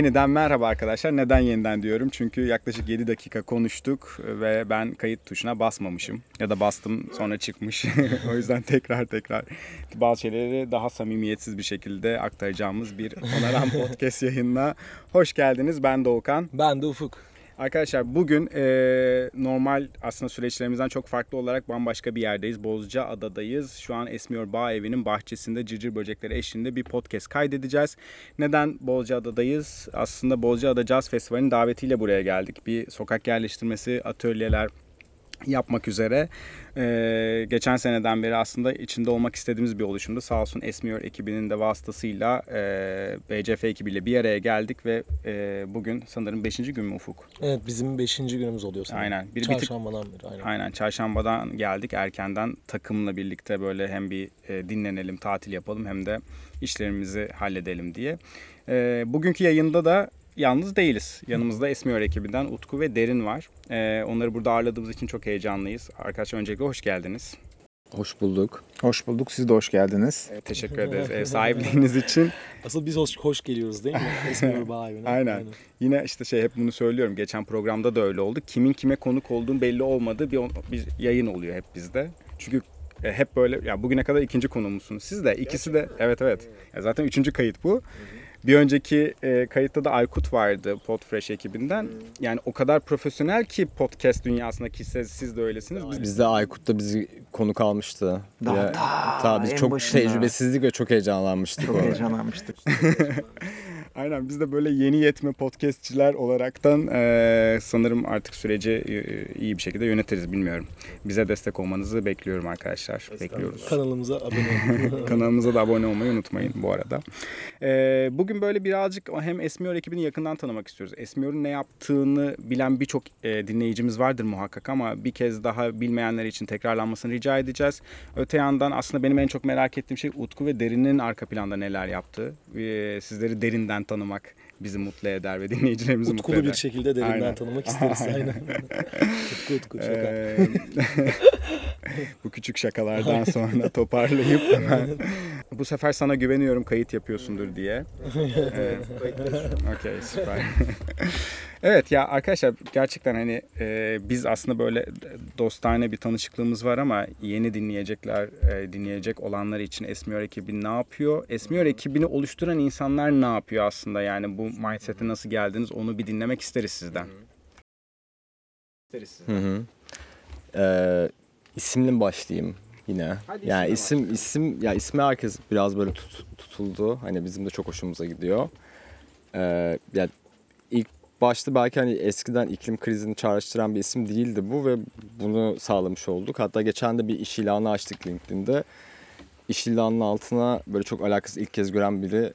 Yeniden merhaba arkadaşlar. Neden yeniden diyorum? Çünkü yaklaşık 7 dakika konuştuk ve ben kayıt tuşuna basmamışım. Ya da bastım sonra çıkmış. o yüzden tekrar tekrar bazı şeyleri daha samimiyetsiz bir şekilde aktaracağımız bir Onaran Podcast yayınına hoş geldiniz. Ben Doğukan. Ben de Ufuk. Arkadaşlar bugün e, normal aslında süreçlerimizden çok farklı olarak bambaşka bir yerdeyiz. Bozca Adadayız. Şu an Esmiyor Bağ Evi'nin bahçesinde cırcır böcekleri eşliğinde bir podcast kaydedeceğiz. Neden Bozca Adadayız? Aslında Bozca Ada Jazz Festivali'nin davetiyle buraya geldik. Bir sokak yerleştirmesi, atölyeler, yapmak üzere. Ee, geçen seneden beri aslında içinde olmak istediğimiz bir oluşumdu. Sağ olsun Esmiyor ekibinin de vasıtasıyla e, BCF ekibiyle bir araya geldik ve e, bugün sanırım 5. gün mü Ufuk? Evet bizim 5. günümüz oluyor sanırım. Aynen. Bir, bir tık- Çarşambadan beri aynen. Aynen çarşambadan geldik erkenden takımla birlikte böyle hem bir e, dinlenelim, tatil yapalım hem de işlerimizi halledelim diye. E, bugünkü yayında da yalnız değiliz. Yanımızda Esmiyor ekibinden Utku ve Derin var. E, onları burada ağırladığımız için çok heyecanlıyız. Arkadaşlar öncelikle hoş geldiniz. Hoş bulduk. Hoş bulduk. Siz de hoş geldiniz. E, teşekkür ederiz ev sahipliğiniz için. Asıl biz hoş, hoş geliyoruz değil mi? Esmer Bağ evine. Aynen. Yine işte şey hep bunu söylüyorum. Geçen programda da öyle oldu. Kimin kime konuk olduğun belli olmadığı bir, bir yayın oluyor hep bizde. Çünkü e, hep böyle ya bugüne kadar ikinci konuğumuzsunuz. Siz de ikisi de evet evet. Ya zaten üçüncü kayıt bu. Bir önceki e, kayıtta da Aykut vardı Podfresh ekibinden. Yani o kadar profesyonel ki podcast dünyasındaki siz, siz de öylesiniz. Biz, Bizde Aykut da bizi konuk almıştı. Daha Ya- ta ta biz en çok başında. tecrübesizlik ve çok heyecanlanmıştık. Çok orada. heyecanlanmıştık. Aynen biz de böyle yeni yetme podcastçiler olaraktan e, sanırım artık süreci e, iyi bir şekilde yönetiriz bilmiyorum. Bize destek olmanızı bekliyorum arkadaşlar. Bekliyoruz. Kanalımıza abone olun. Kanalımıza da abone olmayı unutmayın bu arada. Ee, bugün böyle birazcık hem Esmiyor ekibini yakından tanımak istiyoruz. Esmiyor'un ne yaptığını bilen birçok e, dinleyicimiz vardır muhakkak ama bir kez daha bilmeyenler için tekrarlanmasını rica edeceğiz. Öte yandan aslında benim en çok merak ettiğim şey Utku ve Derin'in arka planda neler yaptığı. Ee, sizleri derinden tanımak bizi mutlu eder ve dinleyicilerimizi mutlu Utkulu eder. bir şekilde derinden Aynen. tanımak isteriz. Aynen. Aynen. Utku Utku şaka. Ee, bu küçük şakalardan sonra toparlayıp hemen bu sefer sana güveniyorum kayıt yapıyorsundur diye. Ee, Okey süper. evet ya arkadaşlar gerçekten hani e, biz aslında böyle dostane bir tanışıklığımız var ama yeni dinleyecekler e, dinleyecek olanlar için Esmiyor ekibi ne yapıyor? Esmiyor ekibini oluşturan insanlar ne yapıyor aslında yani bu mindset'e nasıl geldiniz onu bir dinlemek isteriz sizden. Hı hı. Ee, isimle başlayayım yine? Hadi yani isim isim ya ismi herkes biraz böyle tut- tutuldu. Hani bizim de çok hoşumuza gidiyor. Ee, ya ilk başta belki hani eskiden iklim krizini çağrıştıran bir isim değildi bu ve bunu sağlamış olduk. Hatta geçen de bir iş ilanı açtık LinkedIn'de. İş ilanının altına böyle çok alakasız ilk kez gören biri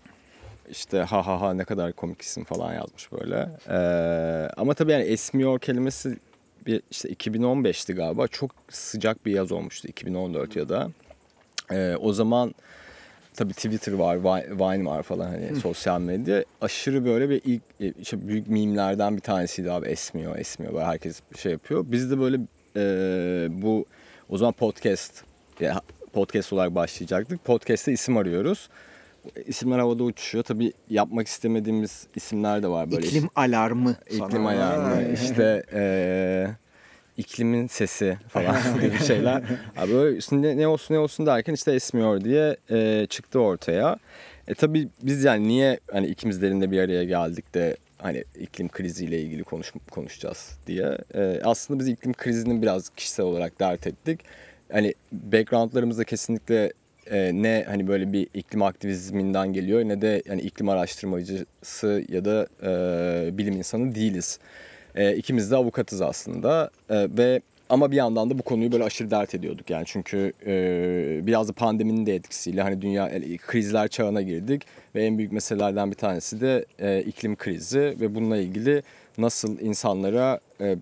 işte ha ha ha ne kadar komik isim falan yazmış böyle. Ee, ama tabii yani esmiyor kelimesi bir işte 2015'ti galiba. Çok sıcak bir yaz olmuştu 2014 ya da. Ee, o zaman tabii Twitter var, Vi- Vine var falan hani sosyal medya. Aşırı böyle bir ilk e, işte büyük mimlerden bir tanesiydi abi esmiyor, esmiyor. Böyle herkes şey yapıyor. Biz de böyle e, bu o zaman podcast ya podcast olarak başlayacaktık. Podcast'te isim arıyoruz. İsimler havada uçuşuyor. Tabii yapmak istemediğimiz isimler de var böyle. İklim alarmı. İklim sana. ayarını işte eee, iklimin sesi falan gibi şeyler. Abi böyle üstünde ne olsun ne olsun derken işte esmiyor diye eee, çıktı ortaya. E tabii biz yani niye hani ikimiz derinde bir araya geldik de hani iklim kriziyle ilgili konuş, konuşacağız diye. Eee, aslında biz iklim krizini biraz kişisel olarak dert ettik. Hani backgroundlarımızda kesinlikle e, ne hani böyle bir iklim aktivizminden geliyor ne de yani iklim araştırmacısı ya da e, bilim insanı değiliz. E, ikimiz de avukatız aslında E, ve ama bir yandan da bu konuyu böyle aşırı dert ediyorduk yani çünkü e, biraz da pandeminin de etkisiyle hani dünya yani krizler çağına girdik ve en büyük meselelerden bir tanesi de e, iklim krizi ve bununla ilgili nasıl insanlara e,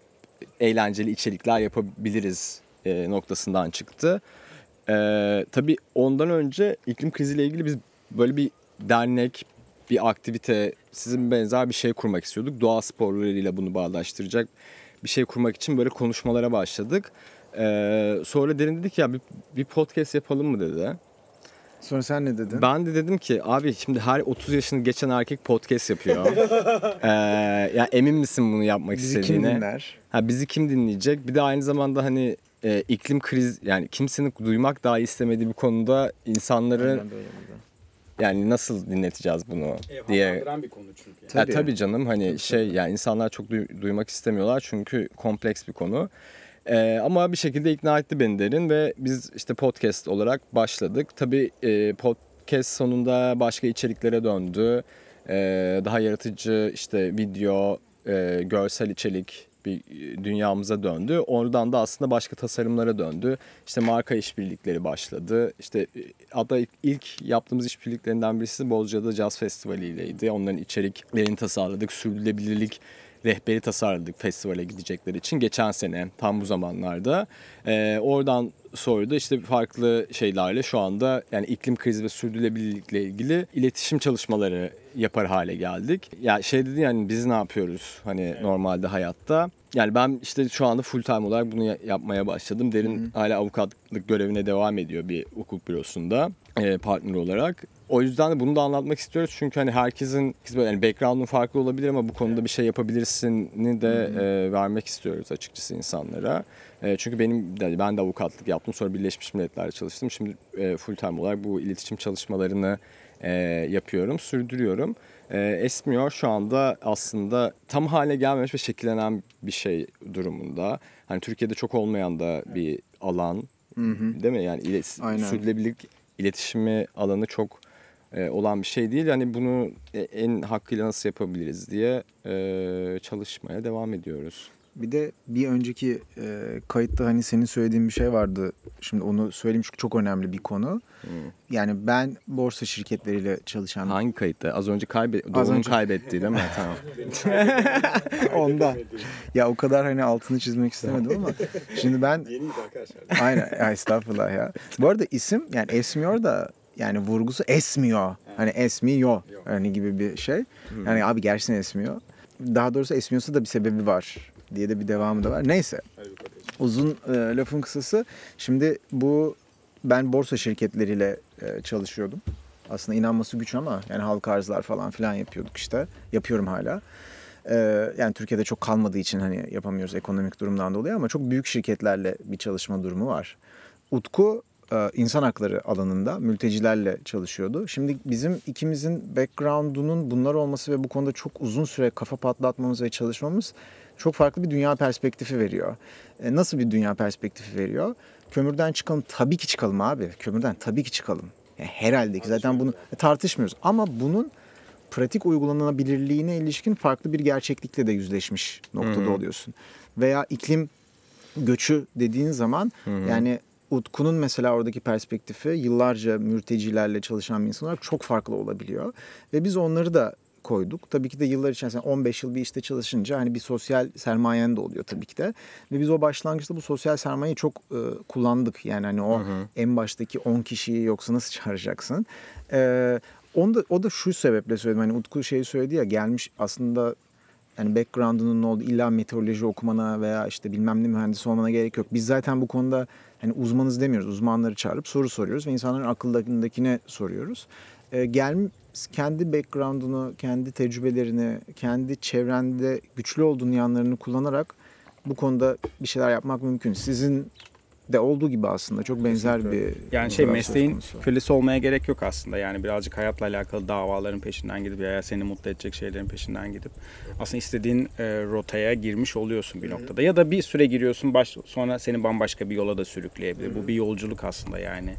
eğlenceli içerikler yapabiliriz e, noktasından çıktı. Ee, tabii ondan önce iklim kriziyle ilgili biz böyle bir dernek, bir aktivite, sizin benzer bir şey kurmak istiyorduk. Doğa sporlarıyla bunu bağdaştıracak bir şey kurmak için böyle konuşmalara başladık. Ee, sonra Derin dedi ki ya bir, bir podcast yapalım mı dedi. Sonra sen ne dedin? Ben de dedim ki abi şimdi her 30 yaşını geçen erkek podcast yapıyor. ee, ya emin misin bunu yapmak Bizi kim istediğine? dinler? Ha bizi kim dinleyecek? Bir de aynı zamanda hani e, iklim kriz yani kimsenin duymak dahi istemediği bir konuda insanları yani nasıl dinleteceğiz bunu diye bir konu çünkü. Ya Tabii. tabii canım hani şey yani insanlar çok duy- duymak istemiyorlar çünkü kompleks bir konu. Ee, ama bir şekilde ikna etti beni derin ve biz işte podcast olarak başladık. Tabii e, podcast sonunda başka içeriklere döndü. Ee, daha yaratıcı işte video, e, görsel içerik bir e, dünyamıza döndü. Oradan da aslında başka tasarımlara döndü. İşte marka işbirlikleri başladı. İşte e, hatta ilk yaptığımız işbirliklerinden birisi Bozcaada Jazz Festivali ileydi. Onların içeriklerini tasarladık. Sürdürülebilirlik rehberi tasarladık festivale gidecekleri için geçen sene tam bu zamanlarda. Ee, oradan sonra da işte farklı şeylerle şu anda yani iklim krizi ve sürdürülebilirlikle ilgili iletişim çalışmaları yapar hale geldik. Ya şey dedi yani biz ne yapıyoruz hani normalde hayatta. Yani ben işte şu anda full time olarak bunu ya- yapmaya başladım. Derin hala avukatlık görevine devam ediyor bir hukuk bürosunda e, partner olarak. O yüzden de bunu da anlatmak istiyoruz. Çünkü hani herkesin böyle yani background'un farklı olabilir ama bu konuda bir şey yapabilirsini de e, vermek istiyoruz açıkçası insanlara. E, çünkü benim de, ben de avukatlık yaptım. Sonra Birleşmiş Milletler'de çalıştım. Şimdi e, full time olarak bu iletişim çalışmalarını e, yapıyorum, sürdürüyorum. E, Esmiyor şu anda aslında tam hale gelmemiş ve şekillenen bir şey durumunda. Hani Türkiye'de çok olmayan da bir alan değil mi? Yani ilet- sürdürülebilirlik iletişimi alanı çok e, olan bir şey değil. Yani bunu e, en hakkıyla nasıl yapabiliriz diye e, çalışmaya devam ediyoruz. Bir de bir önceki e, kayıtta hani senin söylediğin bir şey vardı. Şimdi onu söyleyeyim çünkü çok önemli bir konu. Yani ben borsa şirketleriyle çalışan Hangi kayıtta? Az önce kaybet Az önce. kaybettiği değil mi? tamam. onda. Ya o kadar hani altını çizmek istemedim ama şimdi ben Aynen ya estağfurullah ya. Bu arada isim yani esmiyor da yani vurgusu esmiyor. Hani esmiyor hani gibi bir şey. Yani abi gerçekten esmiyor. Daha doğrusu esmiyorsa da bir sebebi var diye de bir devamı da var. Neyse. Uzun e, lafın kısası. Şimdi bu ben borsa şirketleriyle e, çalışıyordum. Aslında inanması güç ama yani halka arzlar falan filan yapıyorduk işte. Yapıyorum hala. Ee, yani Türkiye'de çok kalmadığı için hani yapamıyoruz ekonomik durumdan dolayı ama çok büyük şirketlerle bir çalışma durumu var. Utku e, insan hakları alanında mültecilerle çalışıyordu. Şimdi bizim ikimizin background'unun bunlar olması ve bu konuda çok uzun süre kafa patlatmamız ve çalışmamız çok farklı bir dünya perspektifi veriyor. E, nasıl bir dünya perspektifi veriyor? Kömürden çıkalım tabii ki çıkalım abi. Kömürden tabii ki çıkalım. Yani herhalde ki zaten bunu tartışmıyoruz. Ama bunun pratik uygulanabilirliğine ilişkin farklı bir gerçeklikle de yüzleşmiş noktada oluyorsun. Veya iklim göçü dediğin zaman yani Utku'nun mesela oradaki perspektifi yıllarca mültecilerle çalışan bir insan olarak çok farklı olabiliyor. Ve biz onları da koyduk. Tabii ki de yıllar içerisinde 15 yıl bir işte çalışınca hani bir sosyal sermayen de oluyor tabii ki de. Ve biz o başlangıçta bu sosyal sermayeyi çok e, kullandık. Yani hani o en baştaki 10 kişiyi yoksa nasıl çağıracaksın? E, onu da, o da şu sebeple söyledim. Hani Utku şey söyledi ya gelmiş aslında yani background'unun ne oldu illa meteoroloji okumana veya işte bilmem ne mühendis olmana gerek yok. Biz zaten bu konuda hani uzmanız demiyoruz. Uzmanları çağırıp soru soruyoruz ve insanların akıllarındakine soruyoruz. Ee, gel kendi background'unu, kendi tecrübelerini, kendi çevrende güçlü olduğun yanlarını kullanarak bu konuda bir şeyler yapmak mümkün. Sizin de olduğu gibi aslında çok benzer bir Yani şey mesleğin kölesi olmaya gerek yok aslında. Yani birazcık hayatla alakalı davaların peşinden gidip veya seni mutlu edecek şeylerin peşinden gidip aslında istediğin e, rotaya girmiş oluyorsun bir noktada. Ya da bir süre giriyorsun baş, sonra seni bambaşka bir yola da sürükleyebilir. Bu bir yolculuk aslında yani.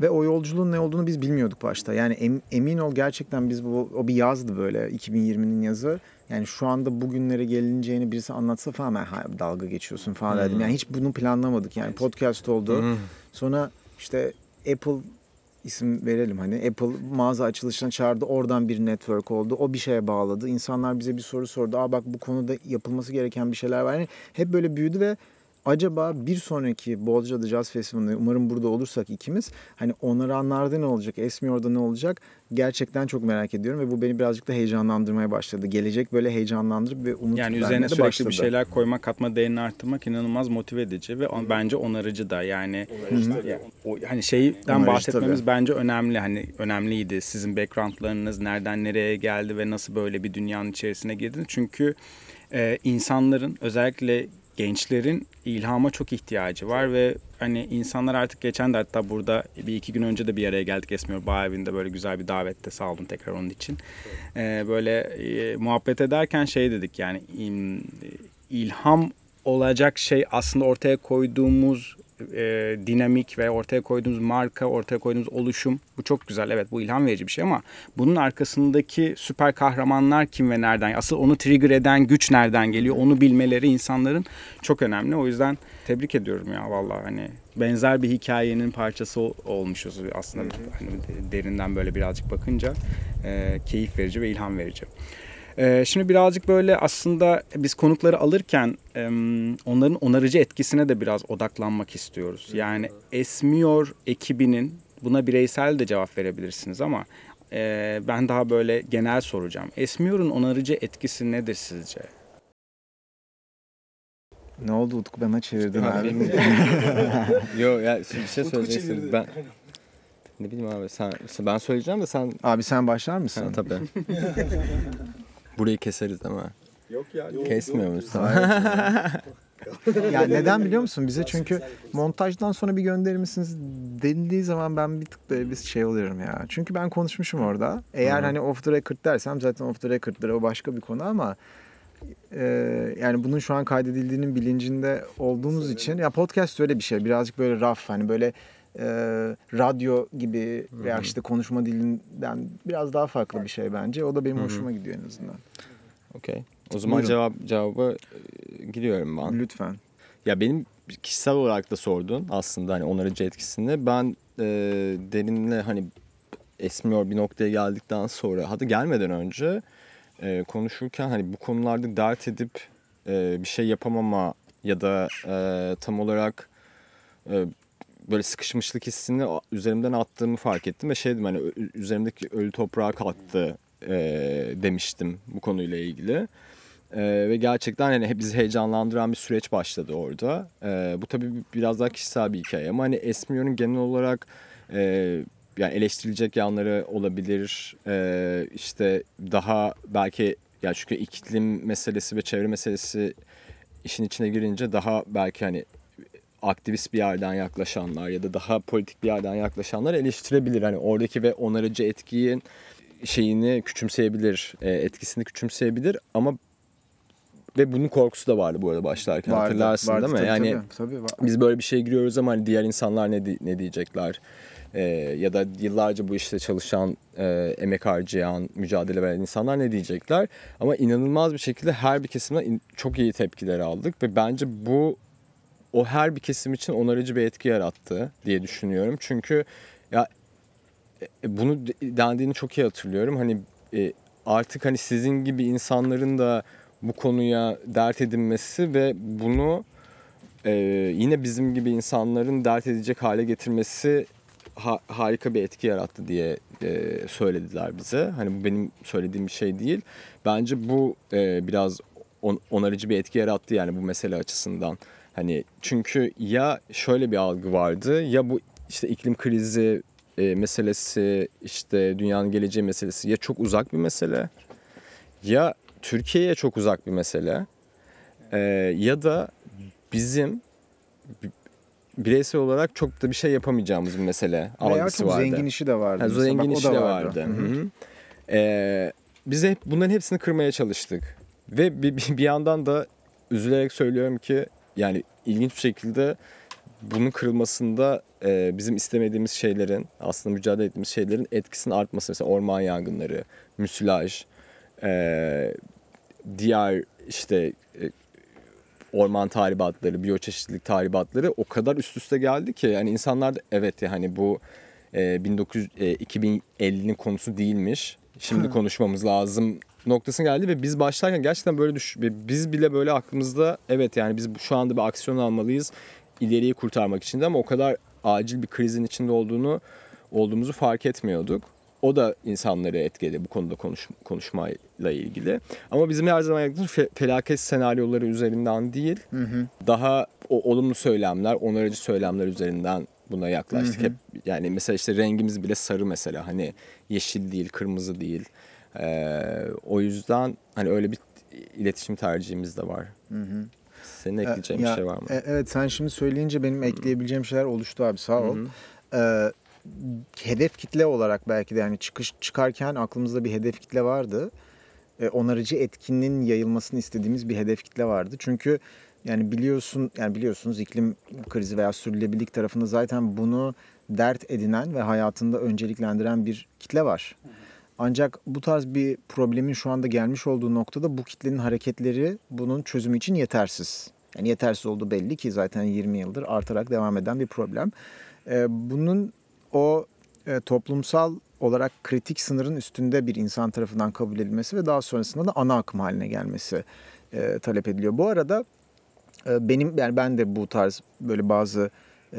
Ve o yolculuğun ne olduğunu biz bilmiyorduk başta. Yani em- emin ol gerçekten biz bu o bir yazdı böyle 2020'nin yazı. Yani şu anda bugünlere gelineceğini birisi anlatsa falan ben "Ha, dalga geçiyorsun falan dedim. Yani hiç bunu planlamadık. Yani podcast oldu. Sonra işte Apple isim verelim hani Apple mağaza açılışına çağırdı oradan bir network oldu o bir şeye bağladı insanlar bize bir soru sordu aa bak bu konuda yapılması gereken bir şeyler var yani hep böyle büyüdü ve acaba bir sonraki Bozcaada Jazz Festivali'nde umarım burada olursak ikimiz hani onaranlarda ne olacak, Esmiyor'da ne olacak gerçekten çok merak ediyorum ve bu beni birazcık da heyecanlandırmaya başladı. Gelecek böyle heyecanlandırıp ve umut Yani üzerine sürekli başladı. bir şeyler koymak, katma değerini arttırmak inanılmaz motive edici ve on- bence onarıcı da. Yani ya, o hani şeyden Onarıcı bahsetmemiz tabii. bence önemli. Hani önemliydi. Sizin backgroundlarınız nereden nereye geldi ve nasıl böyle bir dünyanın içerisine girdiniz. Çünkü e, insanların özellikle gençlerin ilhama çok ihtiyacı var ve hani insanlar artık geçen de hatta burada bir iki gün önce de bir araya geldik Esmiyor Bağ Evi'nde böyle güzel bir davette sağ olun tekrar onun için. Ee, böyle e, muhabbet ederken şey dedik yani im- ilham olacak şey aslında ortaya koyduğumuz e, dinamik ve ortaya koyduğumuz marka, ortaya koyduğumuz oluşum bu çok güzel. Evet bu ilham verici bir şey ama bunun arkasındaki süper kahramanlar kim ve nereden? Asıl onu trigger eden güç nereden geliyor? Onu bilmeleri insanların çok önemli. O yüzden tebrik ediyorum ya vallahi hani benzer bir hikayenin parçası ol- olmuşuz aslında hani derinden böyle birazcık bakınca e, keyif verici ve ilham verici. Ee, şimdi birazcık böyle aslında biz konukları alırken onların onarıcı etkisine de biraz odaklanmak istiyoruz. Yani Esmiyor ekibinin buna bireysel de cevap verebilirsiniz ama e, ben daha böyle genel soracağım. Esmiyor'un onarıcı etkisi nedir sizce? Ne oldu Utku bana çevirdin abi. Yo ya bir şey söyleyeceksin. Ben ne bileyim abi sen ben söyleyeceğim de sen Abi sen başlar ha, mısın? tabii. Burayı keseriz ama. Yok ya. Kesmiyor muyuz? ya neden biliyor musun? Bize çünkü montajdan sonra bir gönderir misiniz denildiği zaman ben bir tık böyle bir şey oluyorum ya. Çünkü ben konuşmuşum orada. Eğer hani off the record dersem zaten off the record'dır o başka bir konu ama e, yani bunun şu an kaydedildiğinin bilincinde olduğumuz için ya podcast öyle bir şey. Birazcık böyle raf hani böyle e, radyo gibi veya işte konuşma dilinden biraz daha farklı bir şey bence. O da benim hoşuma gidiyor en azından. Okey. O zaman Buyurun. cevap cevabı giriyorum ben. Lütfen. Ya benim kişisel olarak da sordun aslında hani onarıcı etkisini. Ben e, derinle hani esmiyor bir noktaya geldikten sonra hatta gelmeden önce e, konuşurken hani bu konularda dert edip e, bir şey yapamama ya da e, tam olarak e, böyle sıkışmışlık hissini üzerimden attığımı fark ettim ve şey dedim hani üzerimdeki ölü toprağa kalktı e, demiştim bu konuyla ilgili. Ee, ve gerçekten hani bizi heyecanlandıran bir süreç başladı orada. Ee, bu tabii biraz daha kişisel bir hikaye ama hani Esmiyor'un genel olarak e, yani eleştirilecek yanları olabilir. Ee, işte daha belki ya çünkü iklim meselesi ve çevre meselesi işin içine girince daha belki hani aktivist bir yerden yaklaşanlar ya da daha politik bir yerden yaklaşanlar eleştirebilir. Hani oradaki ve onarıcı etkiyin şeyini küçümseyebilir, e, etkisini küçümseyebilir ama ve bunun korkusu da vardı bu arada başlarken Vardı, hatırlarsın vardı, değil mi? tabii, yani tabii, tabii, var. biz böyle bir şey giriyoruz ama hani diğer insanlar ne ne diyecekler? Ee, ya da yıllarca bu işte çalışan, e, emek harcayan, mücadele veren insanlar ne diyecekler? Ama inanılmaz bir şekilde her bir kesimden çok iyi tepkiler aldık ve bence bu o her bir kesim için onarıcı bir etki yarattı diye düşünüyorum. Çünkü ya e, bunu de- dendiğini çok iyi hatırlıyorum. Hani e, artık hani sizin gibi insanların da bu konuya dert edinmesi ve bunu e, yine bizim gibi insanların dert edecek hale getirmesi ha- harika bir etki yarattı diye söylediler bize. Hani bu benim söylediğim bir şey değil. Bence bu biraz on- onarıcı bir etki yarattı yani bu mesele açısından. Hani çünkü ya şöyle bir algı vardı ya bu işte iklim krizi e, meselesi işte dünyanın geleceği meselesi ya çok uzak bir mesele ya Türkiye'ye çok uzak bir mesele e, ya da bizim bi- bireysel olarak çok da bir şey yapamayacağımız bir mesele Veya algısı çok vardı. zengin işi de vardı. Ha, zengin Bak, işi de vardı. Hı hı. Hı. Ee, biz hep bunların hepsini kırmaya çalıştık. Ve bir, bir yandan da üzülerek söylüyorum ki yani ilginç bir şekilde bunun kırılmasında e, bizim istemediğimiz şeylerin aslında mücadele ettiğimiz şeylerin etkisinin artması. Mesela orman yangınları, müsilaj, e, diğer işte e, orman tahribatları, biyoçeşitlilik tahribatları o kadar üst üste geldi ki yani insanlar da evet ya hani bu e, 1900 e, 2050'nin konusu değilmiş. Şimdi konuşmamız lazım noktasına geldi ve biz başlarken gerçekten böyle düş biz bile böyle aklımızda evet yani biz şu anda bir aksiyon almalıyız ileriyi kurtarmak için de ama o kadar acil bir krizin içinde olduğunu olduğumuzu fark etmiyorduk. O da insanları etkiledi bu konuda konuş, konuşmayla ilgili. Ama bizim her zaman yaptığımız fe- felaket senaryoları üzerinden değil, daha o olumlu söylemler, onarıcı söylemler üzerinden buna yaklaştık. Hep yani mesela işte rengimiz bile sarı mesela hani yeşil değil, kırmızı değil. Ee, o yüzden hani öyle bir iletişim tercihimiz de var. Senin ekleyeceğin Ya, bir şey var mı? e- evet sen şimdi söyleyince benim ekleyebileceğim şeyler oluştu abi sağ ol. Ee, hedef kitle olarak belki de yani çıkış çıkarken aklımızda bir hedef kitle vardı. Ee, onarıcı etkinin yayılmasını istediğimiz bir hedef kitle vardı. Çünkü yani biliyorsun yani biliyorsunuz iklim krizi veya sürdürülebilirlik tarafında zaten bunu dert edinen ve hayatında önceliklendiren bir kitle var. Ancak bu tarz bir problemin şu anda gelmiş olduğu noktada bu kitlenin hareketleri bunun çözümü için yetersiz. Yani yetersiz olduğu belli ki zaten 20 yıldır artarak devam eden bir problem. Ee, bunun o e, toplumsal olarak kritik sınırın üstünde bir insan tarafından kabul edilmesi ve daha sonrasında da ana akım haline gelmesi e, talep ediliyor. Bu arada e, benim yani ben de bu tarz böyle bazı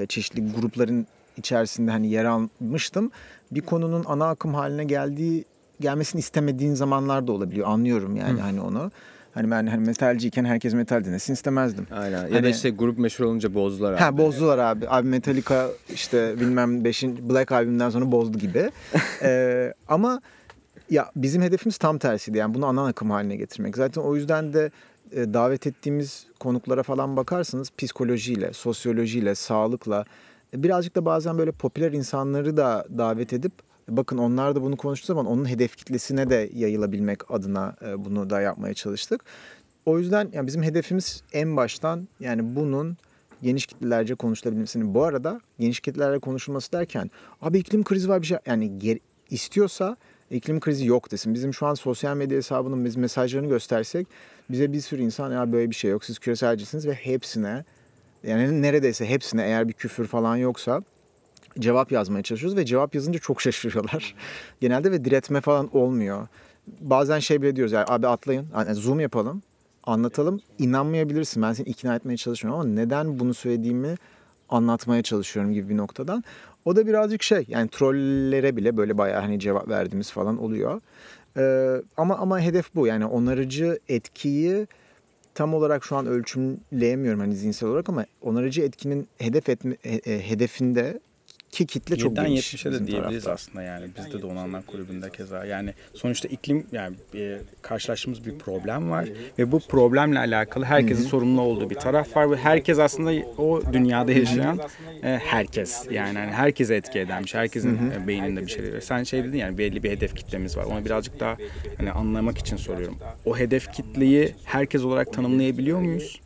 çeşitli grupların içerisinde hani yer almıştım. Bir konunun ana akım haline geldiği gelmesini istemediğin zamanlar da olabiliyor. Anlıyorum yani hani onu. Hani ben hani metalciyken herkes metal dinlesin istemezdim. Aynen. Ya Hani- da işte grup meşhur olunca bozdular abi. Ha bozdular abi. Abi Metallica işte bilmem 5. Black albümünden sonra bozdu gibi. Ee, ama ya bizim hedefimiz tam tersiydi. Yani bunu ana akım haline getirmek. Zaten o yüzden de e, davet ettiğimiz konuklara falan bakarsanız psikolojiyle, sosyolojiyle, sağlıkla birazcık da bazen böyle popüler insanları da davet edip bakın onlar da bunu konuştuğu zaman onun hedef kitlesine de yayılabilmek adına e, bunu da yapmaya çalıştık. O yüzden yani bizim hedefimiz en baştan yani bunun geniş kitlelerce konuşulabilmesini. Bu arada geniş kitlelerle konuşulması derken abi iklim krizi var bir şey yani ger- istiyorsa iklim krizi yok desin. Bizim şu an sosyal medya hesabının biz mesajlarını göstersek bize bir sürü insan ya böyle bir şey yok siz küreselcisiniz ve hepsine yani neredeyse hepsine eğer bir küfür falan yoksa cevap yazmaya çalışıyoruz ve cevap yazınca çok şaşırıyorlar. Genelde ve diretme falan olmuyor. Bazen şey bile diyoruz yani abi atlayın yani zoom yapalım anlatalım inanmayabilirsin ben seni ikna etmeye çalışmıyorum ama neden bunu söylediğimi anlatmaya çalışıyorum gibi bir noktadan. O da birazcık şey yani trollere bile böyle bayağı hani cevap verdiğimiz falan oluyor. Ee, ama ama hedef bu yani onarıcı etkiyi tam olarak şu an ölçümleyemiyorum hani zihinsel olarak ama onarıcı etkinin hedef etme, he- hedefinde ki kitle çok 7'den geniş. 70'e de diyebiliriz tarafta. aslında yani. Bizde de Onanlar Kulübü'nde keza. Yani sonuçta iklim yani e, karşılaştığımız bir problem var ve bu problemle alakalı herkesin sorumlu olduğu bir taraf var ve herkes aslında o dünyada yaşayan e, herkes yani hani herkese etki eden bir şey. Herkesin e, beyninde bir şey. Sen şey dedin yani belli bir hedef kitlemiz var. Onu birazcık daha hani anlamak için soruyorum. O hedef kitleyi herkes olarak tanımlayabiliyor muyuz?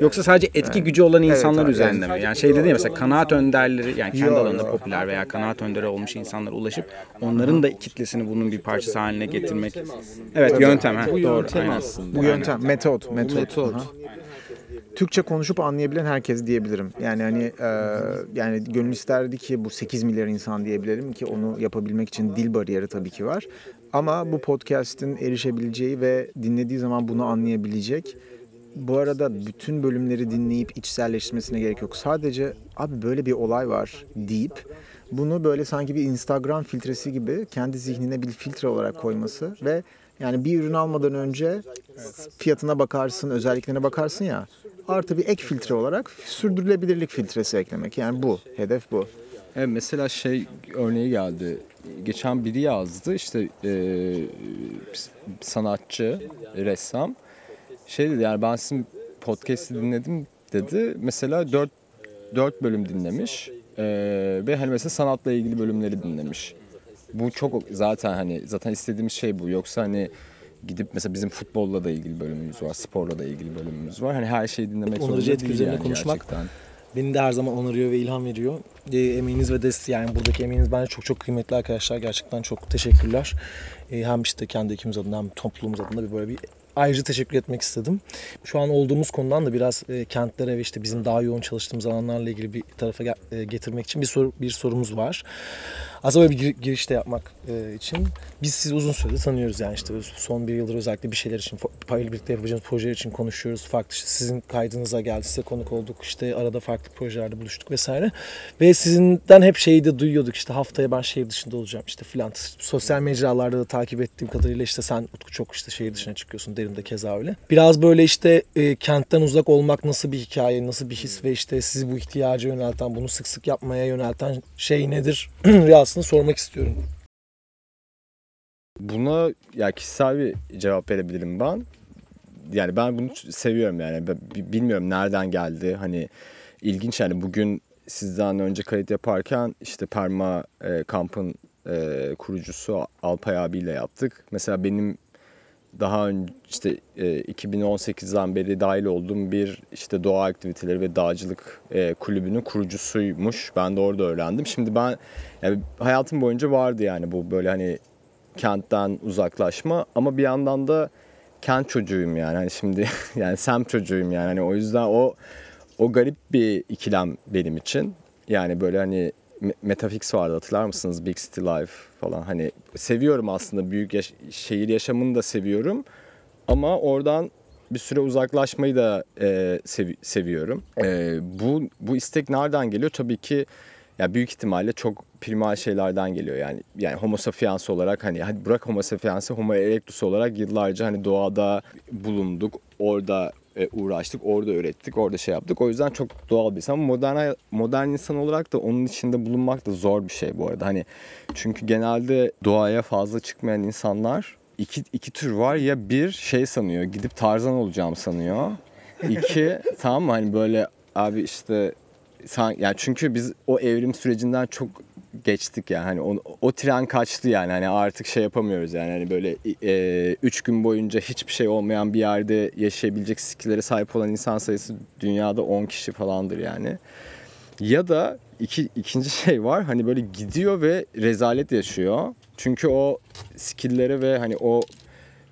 Yoksa sadece etki gücü olan insanlar abi, üzerinde mi? Yani şey dedi ya mesela kanaat önderleri yani kendi alanında yo. popüler veya kanaat önderi olmuş insanlara ulaşıp onların da kitlesini bunun bir parçası haline getirmek. Evet yöntem ha Bu doğru. yöntem aynen. aslında. Bu yöntem, metot, metot. metot. Aha. Türkçe konuşup anlayabilen herkes diyebilirim. Yani hani e, yani gönül isterdi ki bu 8 milyar insan diyebilirim ki onu yapabilmek için dil bariyeri tabii ki var. Ama bu podcast'in erişebileceği ve dinlediği zaman bunu anlayabilecek. Bu arada bütün bölümleri dinleyip içselleştirmesine gerek yok. Sadece abi böyle bir olay var deyip bunu böyle sanki bir Instagram filtresi gibi kendi zihnine bir filtre olarak koyması ve yani bir ürün almadan önce fiyatına bakarsın, özelliklerine bakarsın ya. Artı bir ek filtre olarak sürdürülebilirlik filtresi eklemek. Yani bu. Hedef bu. Evet, mesela şey örneği geldi. Geçen biri yazdı işte e, sanatçı, ressam. Şey dedi yani ben sizin podcast'i dinledim dedi. Mesela 4 4 bölüm dinlemiş. E, ve hani mesela sanatla ilgili bölümleri dinlemiş. Bu çok zaten hani zaten istediğimiz şey bu. Yoksa hani gidip mesela bizim futbolla da ilgili bölümümüz var, sporla da ilgili bölümümüz var. Hani her şeyi dinlemek Onarıcı zorunda değil üzerine yani konuşmak gerçekten. Beni de her zaman onarıyor ve ilham veriyor. E, emeğiniz ve desteği yani buradaki emeğiniz bence çok çok kıymetli arkadaşlar. Gerçekten çok teşekkürler. E, hem işte kendi ekibimiz adına hem toplumumuz adına bir böyle bir ayrıca teşekkür etmek istedim. Şu an olduğumuz konudan da biraz e, kentlere ve işte bizim daha yoğun çalıştığımız alanlarla ilgili bir tarafa e, getirmek için bir soru bir sorumuz var. Aslında böyle bir gir- giriş de yapmak e, için. Biz sizi uzun süredir tanıyoruz yani işte son bir yıldır özellikle bir şeyler için, paylı birlikte yapacağımız projeler için konuşuyoruz. Farklı işte sizin kaydınıza geldi, size konuk olduk. işte arada farklı projelerde buluştuk vesaire. Ve sizinden hep şeyi de duyuyorduk işte haftaya ben şehir dışında olacağım işte filan. Sosyal mecralarda da takip ettiğim kadarıyla işte sen Utku çok işte şehir dışına çıkıyorsun. Derin de keza öyle. Biraz böyle işte e, kentten uzak olmak nasıl bir hikaye, nasıl bir his ve işte sizi bu ihtiyaca yönelten, bunu sık sık yapmaya yönelten şey nedir? aslında sormak istiyorum. Buna ya kişisel bir cevap verebilirim ben. Yani ben bunu seviyorum yani. Bilmiyorum nereden geldi. Hani ilginç yani bugün sizden önce kayıt yaparken işte Perma e, kampın e, kurucusu Alpay abiyle yaptık. Mesela benim daha önce işte e, 2018'den beri dahil olduğum bir işte doğa aktiviteleri ve dağcılık e, kulübünün kurucusuymuş. Ben de orada öğrendim. Şimdi ben yani hayatım boyunca vardı yani bu böyle hani kentten uzaklaşma ama bir yandan da kent çocuğuyum yani hani şimdi yani semt çocuğuyum yani hani o yüzden o o garip bir ikilem benim için. Yani böyle hani Metafix vardı hatırlar mısınız? Big City Life falan hani seviyorum aslında büyük yaş- şehir yaşamını da seviyorum ama oradan bir süre uzaklaşmayı da e, sevi- seviyorum. E, bu bu istek nereden geliyor? Tabii ki ya büyük ihtimalle çok primal şeylerden geliyor yani yani homo sapiens olarak hani hadi bırak homo sapiens'i homo erectus olarak yıllarca hani doğada bulunduk orada uğraştık orada öğrettik orada şey yaptık. O yüzden çok doğal bir insan. Modern modern insan olarak da onun içinde bulunmak da zor bir şey bu arada. Hani çünkü genelde doğaya fazla çıkmayan insanlar iki, iki tür var. Ya bir şey sanıyor gidip tarzan olacağım sanıyor. İki tamam mı? Hani böyle abi işte sen, yani çünkü biz o evrim sürecinden çok geçtik yani hani o, o tren kaçtı yani hani artık şey yapamıyoruz yani hani böyle e, üç gün boyunca hiçbir şey olmayan bir yerde yaşayabilecek skillere sahip olan insan sayısı dünyada 10 kişi falandır yani. Ya da iki, ikinci şey var hani böyle gidiyor ve rezalet yaşıyor. Çünkü o skill'lere ve hani o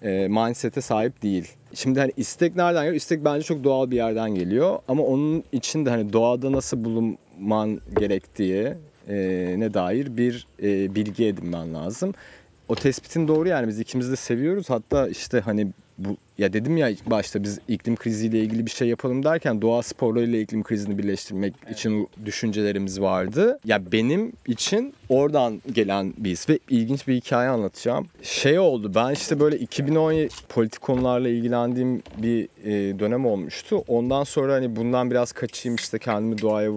e, mindset'e sahip değil. Şimdi hani istek nereden geliyor? İstek bence çok doğal bir yerden geliyor. Ama onun için de hani doğada nasıl bulunman gerektiği ne dair bir e, bilgi edinmen lazım. O tespitin doğru yani biz ikimiz de seviyoruz. Hatta işte hani bu ya dedim ya ilk başta biz iklim kriziyle ilgili bir şey yapalım derken doğa sporlarıyla iklim krizini birleştirmek için düşüncelerimiz vardı. Ya benim için oradan gelen bir his ve ilginç bir hikaye anlatacağım. Şey oldu ben işte böyle 2010 politik konularla ilgilendiğim bir e, dönem olmuştu. Ondan sonra hani bundan biraz kaçayım işte kendimi doğaya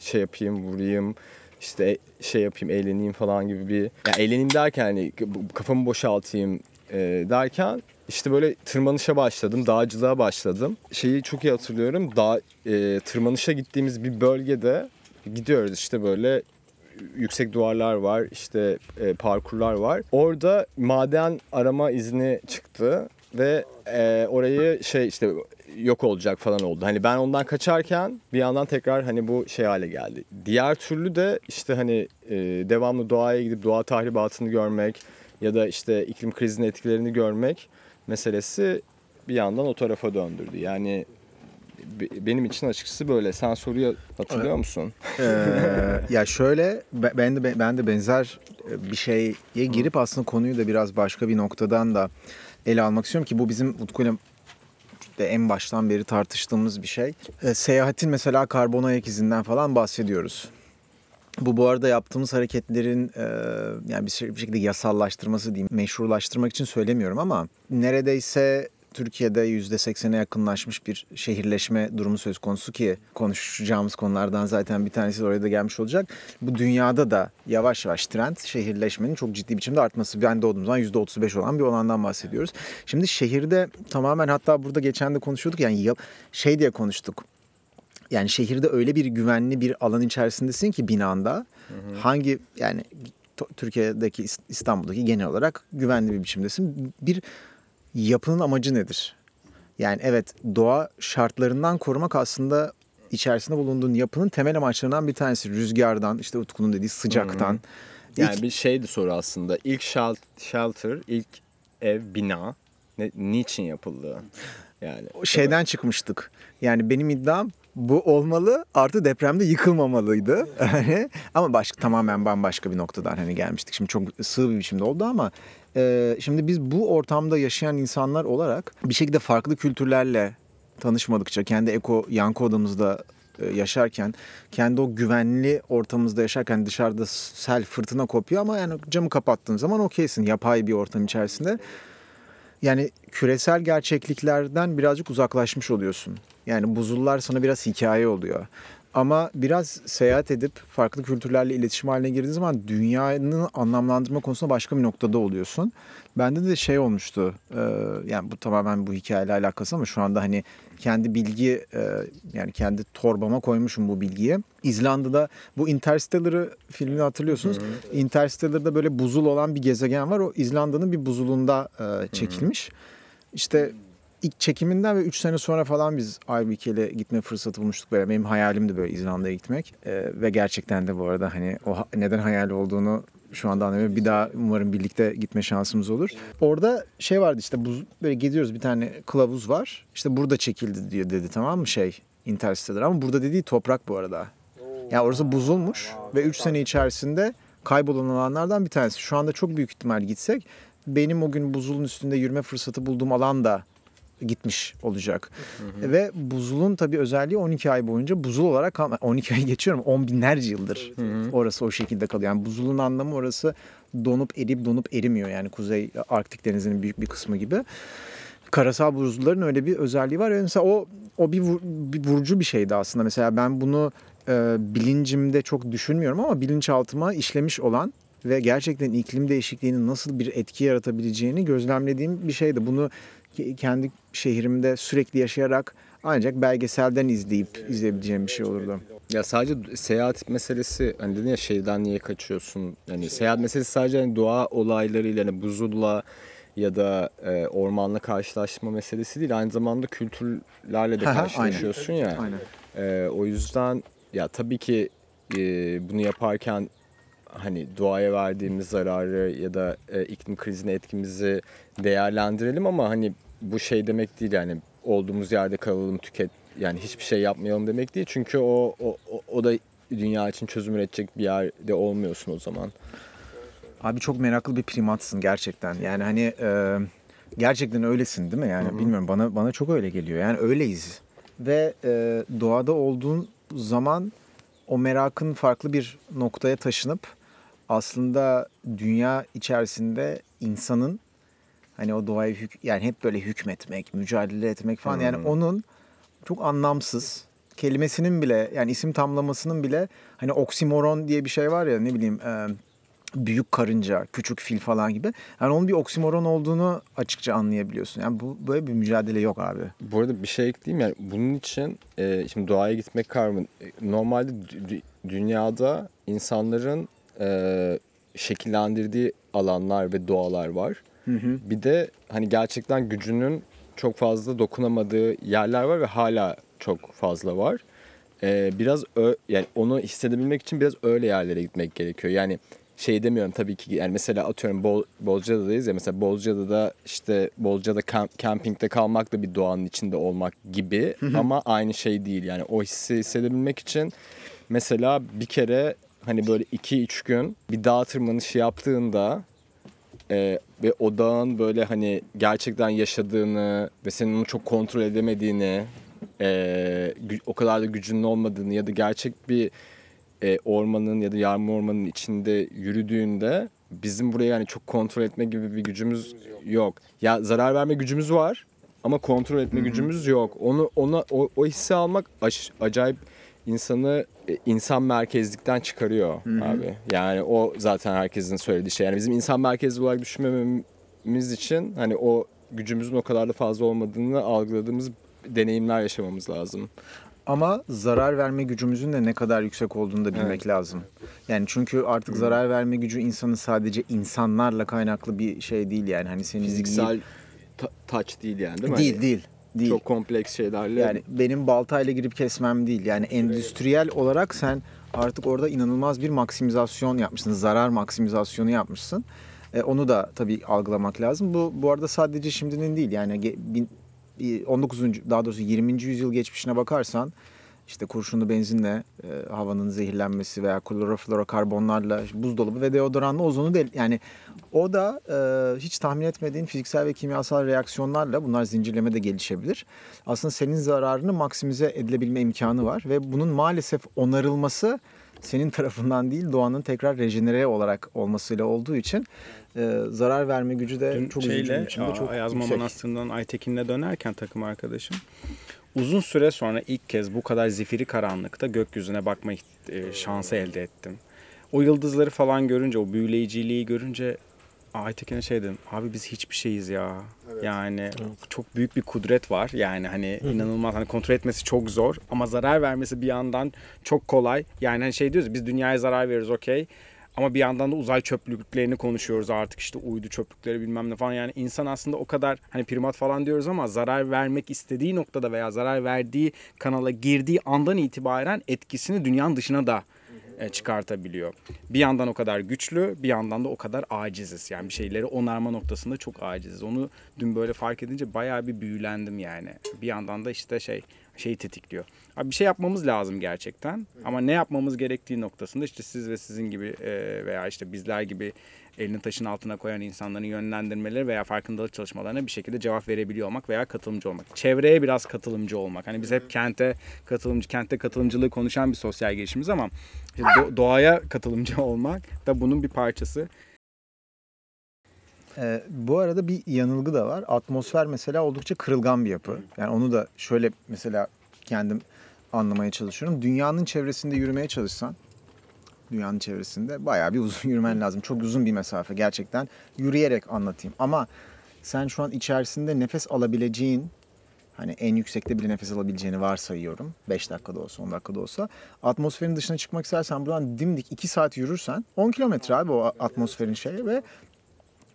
şey yapayım vurayım işte şey yapayım eğleneyim falan gibi bir ya eğleneyim derken hani kafamı boşaltayım e, derken işte böyle tırmanışa başladım, dağcılığa başladım. Şeyi çok iyi hatırlıyorum. Dağ e, tırmanışa gittiğimiz bir bölgede gidiyoruz işte böyle yüksek duvarlar var, işte e, parkurlar var. Orada maden arama izni çıktı ve e, orayı şey işte yok olacak falan oldu. Hani ben ondan kaçarken bir yandan tekrar hani bu şey hale geldi. Diğer türlü de işte hani e, devamlı doğaya gidip doğa tahribatını görmek ya da işte iklim krizinin etkilerini görmek meselesi bir yandan o tarafa döndürdü. Yani be- benim için açıkçası böyle. Sen soruyu hatırlıyor musun? Ee, ya şöyle be- ben de ben de benzer e, bir şeye girip aslında konuyu da biraz başka bir noktadan da ele almak istiyorum ki bu bizim Utku'yla de en baştan beri tartıştığımız bir şey. Ee, seyahatin mesela karbon ayak izinden falan bahsediyoruz. Bu bu arada yaptığımız hareketlerin e, yani bir şekilde yasallaştırması diyeyim, meşrulaştırmak için söylemiyorum ama neredeyse Türkiye'de %80'e yakınlaşmış bir şehirleşme durumu söz konusu ki konuşacağımız konulardan zaten bir tanesi oraya da gelmiş olacak. Bu dünyada da yavaş yavaş trend şehirleşmenin çok ciddi biçimde artması. Ben doğduğum zaman %35 olan bir olandan bahsediyoruz. Şimdi şehirde tamamen hatta burada geçen de konuşuyorduk yani ya- şey diye konuştuk. Yani şehirde öyle bir güvenli bir alan içerisindesin ki binanda hangi yani Türkiye'deki İs- İstanbul'daki genel olarak güvenli bir biçimdesin. Bir yapının amacı nedir? Yani evet doğa şartlarından korumak aslında içerisinde bulunduğun yapının temel amaçlarından bir tanesi. Rüzgardan, işte Utku'nun dediği sıcaktan. Yani İlk- bir şeydi soru aslında. İlk shel- shelter, ilk ev, bina Ne, niçin yapıldı? Yani O şeyden çıkmıştık. Yani benim iddiam bu olmalı artı depremde yıkılmamalıydı. Hani ama başka tamamen bambaşka bir noktadan hani gelmiştik. Şimdi çok sığ bir biçimde oldu ama e, şimdi biz bu ortamda yaşayan insanlar olarak bir şekilde farklı kültürlerle tanışmadıkça kendi eko yankı odamızda e, yaşarken kendi o güvenli ortamımızda yaşarken dışarıda sel fırtına kopuyor ama yani camı kapattığın zaman okeysin yapay bir ortam içerisinde yani küresel gerçekliklerden birazcık uzaklaşmış oluyorsun. Yani buzullar sana biraz hikaye oluyor. Ama biraz seyahat edip farklı kültürlerle iletişim haline girdiğin zaman dünyanın anlamlandırma konusunda başka bir noktada oluyorsun. Bende de şey olmuştu. e, yani bu tamamen bu hikayeyle alakası ama şu anda hani kendi bilgi e, yani kendi torbama koymuşum bu bilgiyi. İzlanda'da bu Interstellar'ı filmini hatırlıyorsunuz. Interstellar'da böyle buzul olan bir gezegen var. O İzlanda'nın bir buzulunda e, çekilmiş. İşte ilk çekiminden ve 3 sene sonra falan biz Aybike'yle gitme fırsatı bulmuştuk. Böyle benim hayalimdi böyle İzlanda'ya gitmek. E, ve gerçekten de bu arada hani o neden hayal olduğunu şu anda anlamıyorum. Bir daha umarım birlikte gitme şansımız olur. Orada şey vardı işte buz, böyle gidiyoruz bir tane kılavuz var. İşte burada çekildi diyor dedi tamam mı şey Interstellar ama burada dediği toprak bu arada. Yani orası buzulmuş ve 3 sene içerisinde kaybolan alanlardan bir tanesi. Şu anda çok büyük ihtimal gitsek benim o gün buzulun üstünde yürüme fırsatı bulduğum alan da gitmiş olacak. Ve buzulun tabii özelliği 12 ay boyunca buzul olarak kalma. 12 ay geçiyorum 10 binlerce yıldır orası o şekilde kalıyor. Yani buzulun anlamı orası donup erip donup erimiyor. Yani Kuzey Arktik Denizi'nin büyük bir kısmı gibi. Karasal buzulların öyle bir özelliği var. Yani mesela o o bir, vur- bir vurucu bir şeydi aslında. Mesela ben bunu e, bilincimde çok düşünmüyorum ama bilinçaltıma işlemiş olan ve gerçekten iklim değişikliğinin nasıl bir etki yaratabileceğini gözlemlediğim bir şeydi. Bunu kendi şehrimde sürekli yaşayarak ancak belgeselden izleyip izleyebileceğim bir şey olurdu. Ya sadece seyahat meselesi hani dedin ya şeyden niye kaçıyorsun? Yani seyahat meselesi sadece hani doğa olaylarıyla hani buzulla ya da e, ormanla karşılaşma meselesi değil. Aynı zamanda kültürlerle de karşılaşıyorsun ya. Aynen. E, o yüzden ya tabii ki e, bunu yaparken hani doğaya verdiğimiz zararı ya da e, iklim krizine etkimizi değerlendirelim ama hani bu şey demek değil yani olduğumuz yerde kalalım tüket yani hiçbir şey yapmayalım demek değil çünkü o o, o, da dünya için çözüm üretecek bir yerde olmuyorsun o zaman. Abi çok meraklı bir primatsın gerçekten. Yani hani e, gerçekten öylesin değil mi? Yani bilmiyorum bana bana çok öyle geliyor. Yani öyleyiz. Ve e, doğada olduğun zaman o merakın farklı bir noktaya taşınıp aslında dünya içerisinde insanın hani o doğaya hük yani hep böyle hükmetmek, mücadele etmek falan yani onun çok anlamsız kelimesinin bile yani isim tamlamasının bile hani oksimoron diye bir şey var ya ne bileyim e, büyük karınca, küçük fil falan gibi. Yani onun bir oksimoron olduğunu açıkça anlayabiliyorsun. Yani bu böyle bir mücadele yok abi. Bu arada bir şey ekleyeyim yani bunun için e, şimdi doğaya gitmek karmın normalde dü- dü- dünyada insanların e, şekillendirdiği alanlar ve doğalar var. Bir de hani gerçekten gücünün çok fazla dokunamadığı yerler var ve hala çok fazla var. E, biraz ö, yani onu hissedebilmek için biraz öyle yerlere gitmek gerekiyor. Yani şey demiyorum tabii ki yani mesela atıyorum Bol, Bozcaada'dayız ya mesela Bozcaada'da işte Bozcaada kamp, campingde kalmak da bir doğanın içinde olmak gibi ama aynı şey değil yani o hissi hissedebilmek için mesela bir kere hani böyle 2-3 gün bir dağ tırmanışı yaptığında e, ve o dağın böyle hani gerçekten yaşadığını ve senin onu çok kontrol edemediğini e, o kadar da gücünün olmadığını ya da gerçek bir e, ormanın ya da yarma ormanın içinde yürüdüğünde bizim buraya yani çok kontrol etme gibi bir gücümüz yok. Ya zarar verme gücümüz var ama kontrol etme gücümüz yok. Onu ona o, o hissi almak aş- acayip insanı e, insan merkezlikten çıkarıyor abi. Yani o zaten herkesin söylediği şey. Yani bizim insan merkezli olarak düşünmememiz için hani o gücümüzün o kadar da fazla olmadığını algıladığımız deneyimler yaşamamız lazım. Ama zarar verme gücümüzün de ne kadar yüksek olduğunu da bilmek lazım. Yani çünkü artık zarar verme gücü insanın sadece insanlarla kaynaklı bir şey değil yani. Hani senin Fiziksel ta- touch değil yani değil mi? değil Hani değil. Değil. Çok kompleks şeylerle. Yani benim baltayla girip kesmem değil. Yani endüstriyel olarak sen artık orada inanılmaz bir maksimizasyon yapmışsın. Zarar maksimizasyonu yapmışsın. E, onu da tabii algılamak lazım. Bu bu arada sadece şimdinin değil yani ge- bin- e, 19. daha doğrusu 20. yüzyıl geçmişine bakarsan işte kurşunlu benzinle e, havanın zehirlenmesi veya kloroflorokarbonlarla buzdolabı ve deodoranla ozonu del yani o da e, hiç tahmin etmediğin fiziksel ve kimyasal reaksiyonlarla bunlar zincirleme de gelişebilir. Aslında senin zararını maksimize edilebilme imkanı var ve bunun maalesef onarılması senin tarafından değil doğanın tekrar rejenere olarak olmasıyla olduğu için e, zarar verme gücü de Dün çok üzücü şeyle bir biçimde çok Ayazma yüksek. Manastırı'ndan Aytekin'le dönerken takım arkadaşım uzun süre sonra ilk kez bu kadar zifiri karanlıkta gökyüzüne bakma e, şansı elde ettim. O yıldızları falan görünce, o büyüleyiciliği görünce Aytekin'e şey dedim. Abi biz hiçbir şeyiz ya. Yani çok büyük bir kudret var. Yani hani inanılmaz hani kontrol etmesi çok zor ama zarar vermesi bir yandan çok kolay. Yani hani şey diyoruz biz dünyaya zarar veririz okey. Ama bir yandan da uzay çöplüklerini konuşuyoruz artık işte uydu çöplükleri bilmem ne falan. Yani insan aslında o kadar hani primat falan diyoruz ama zarar vermek istediği noktada veya zarar verdiği kanala girdiği andan itibaren etkisini dünyanın dışına da e, çıkartabiliyor. Bir yandan o kadar güçlü, bir yandan da o kadar aciziz. Yani bir şeyleri onarma noktasında çok aciziz. Onu dün böyle fark edince bayağı bir büyülendim yani. Bir yandan da işte şey şeyi tetikliyor. Abi bir şey yapmamız lazım gerçekten. Ama ne yapmamız gerektiği noktasında işte siz ve sizin gibi e, veya işte bizler gibi elini taşın altına koyan insanların yönlendirmeleri veya farkındalık çalışmalarına bir şekilde cevap verebiliyor olmak veya katılımcı olmak. Çevreye biraz katılımcı olmak. Hani biz hep kente katılımcı, kentte katılımcılığı konuşan bir sosyal girişimiz ama işte do- doğaya katılımcı olmak da bunun bir parçası. Ee, bu arada bir yanılgı da var. Atmosfer mesela oldukça kırılgan bir yapı. Yani onu da şöyle mesela kendim anlamaya çalışıyorum. Dünyanın çevresinde yürümeye çalışsan dünyanın çevresinde bayağı bir uzun yürümen lazım. Çok uzun bir mesafe gerçekten. Yürüyerek anlatayım. Ama sen şu an içerisinde nefes alabileceğin hani en yüksekte bile nefes alabileceğini varsayıyorum. 5 dakikada olsa 10 dakikada olsa. Atmosferin dışına çıkmak istersen buradan dimdik 2 saat yürürsen 10 kilometre abi o atmosferin şeyi ve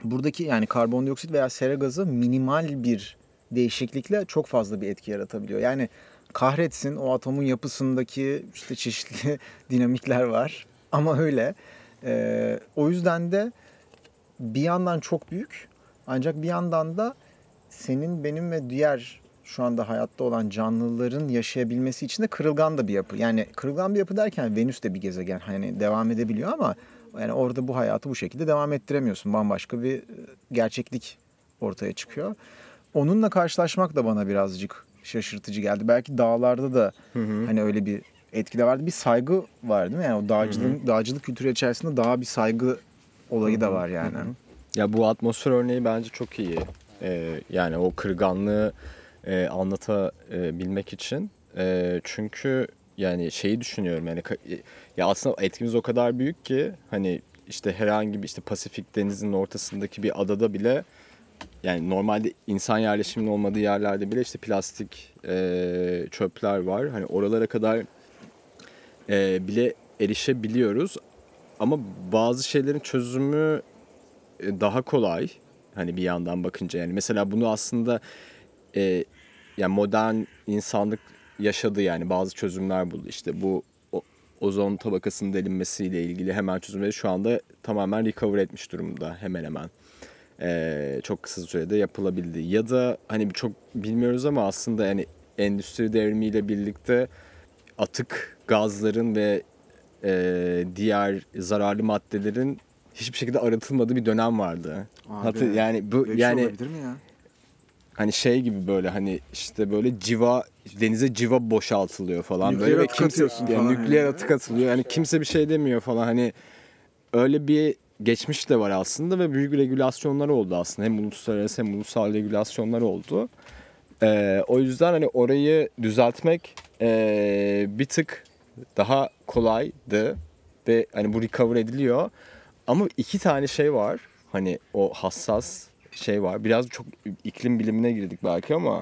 buradaki yani karbondioksit veya sera gazı minimal bir değişiklikle çok fazla bir etki yaratabiliyor. Yani kahretsin o atomun yapısındaki işte çeşitli dinamikler var ama öyle. Ee, o yüzden de bir yandan çok büyük ancak bir yandan da senin benim ve diğer şu anda hayatta olan canlıların yaşayabilmesi için de kırılgan da bir yapı. Yani kırılgan bir yapı derken Venüs de bir gezegen hani devam edebiliyor ama yani orada bu hayatı bu şekilde devam ettiremiyorsun. Bambaşka bir e, gerçeklik ortaya çıkıyor. Onunla karşılaşmak da bana birazcık şaşırtıcı geldi. Belki dağlarda da hani öyle bir etki de vardı. Bir saygı var değil mi? Yani o dağcılığın, dağcılık kültürü içerisinde daha bir saygı olayı da var yani. Ya bu atmosfer örneği bence çok iyi. Ee, yani o kırganlığı e, anlatabilmek için. E, çünkü yani şeyi düşünüyorum yani ka- ya aslında etkimiz o kadar büyük ki hani işte herhangi bir işte Pasifik denizinin ortasındaki bir adada bile yani normalde insan yerleşiminin olmadığı yerlerde bile işte plastik e, çöpler var. Hani oralara kadar e, bile erişebiliyoruz. Ama bazı şeylerin çözümü e, daha kolay. Hani bir yandan bakınca yani mesela bunu aslında e, yani modern insanlık yaşadı yani bazı çözümler buldu. İşte bu ozon tabakasının delinmesiyle ilgili hemen çözümleri şu anda tamamen recover etmiş durumda hemen hemen. E, çok kısa sürede yapılabildi. Ya da hani çok bilmiyoruz ama aslında yani endüstri devrimiyle birlikte atık gazların ve e, diğer zararlı maddelerin hiçbir şekilde arıtılmadığı bir dönem vardı. Hatır, yani bu yani mi ya? Hani şey gibi böyle hani işte böyle civa denize civa boşaltılıyor falan Nükleer böyle ve kimse yani falan nükleer yani. atık atılıyor. Yani kimse bir şey demiyor falan hani öyle bir geçmiş de var aslında ve büyük regülasyonlar oldu aslında. Hem uluslararası hem ulusal regülasyonlar oldu. Ee, o yüzden hani orayı düzeltmek ee, bir tık daha kolaydı ve hani bu recover ediliyor. Ama iki tane şey var. Hani o hassas şey var. Biraz çok iklim bilimine girdik belki ama.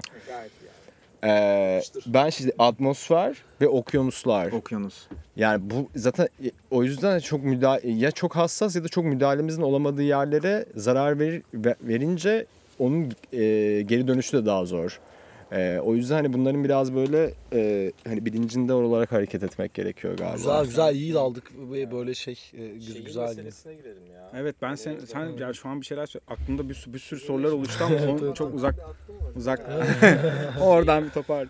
Ee, ben şimdi atmosfer ve okyanuslar. Okyanus. Yani bu zaten e, o yüzden çok müdahale ya çok hassas ya da çok müdahalemizin olamadığı yerlere zarar verir, ve- verince onun e, geri dönüşü de daha zor. E, o yüzden hani bunların biraz böyle e, hani bilincinde olarak hareket etmek gerekiyor galiba. Güzel güzel iyi daldık ve böyle şey e, gü- güzel. girelim ya. Evet ben sen sen ya şu an bir şeyler sö- aklımda bir, sürü- bir sürü sorular oluştu ama onu çok uzak uzak oradan bir topar.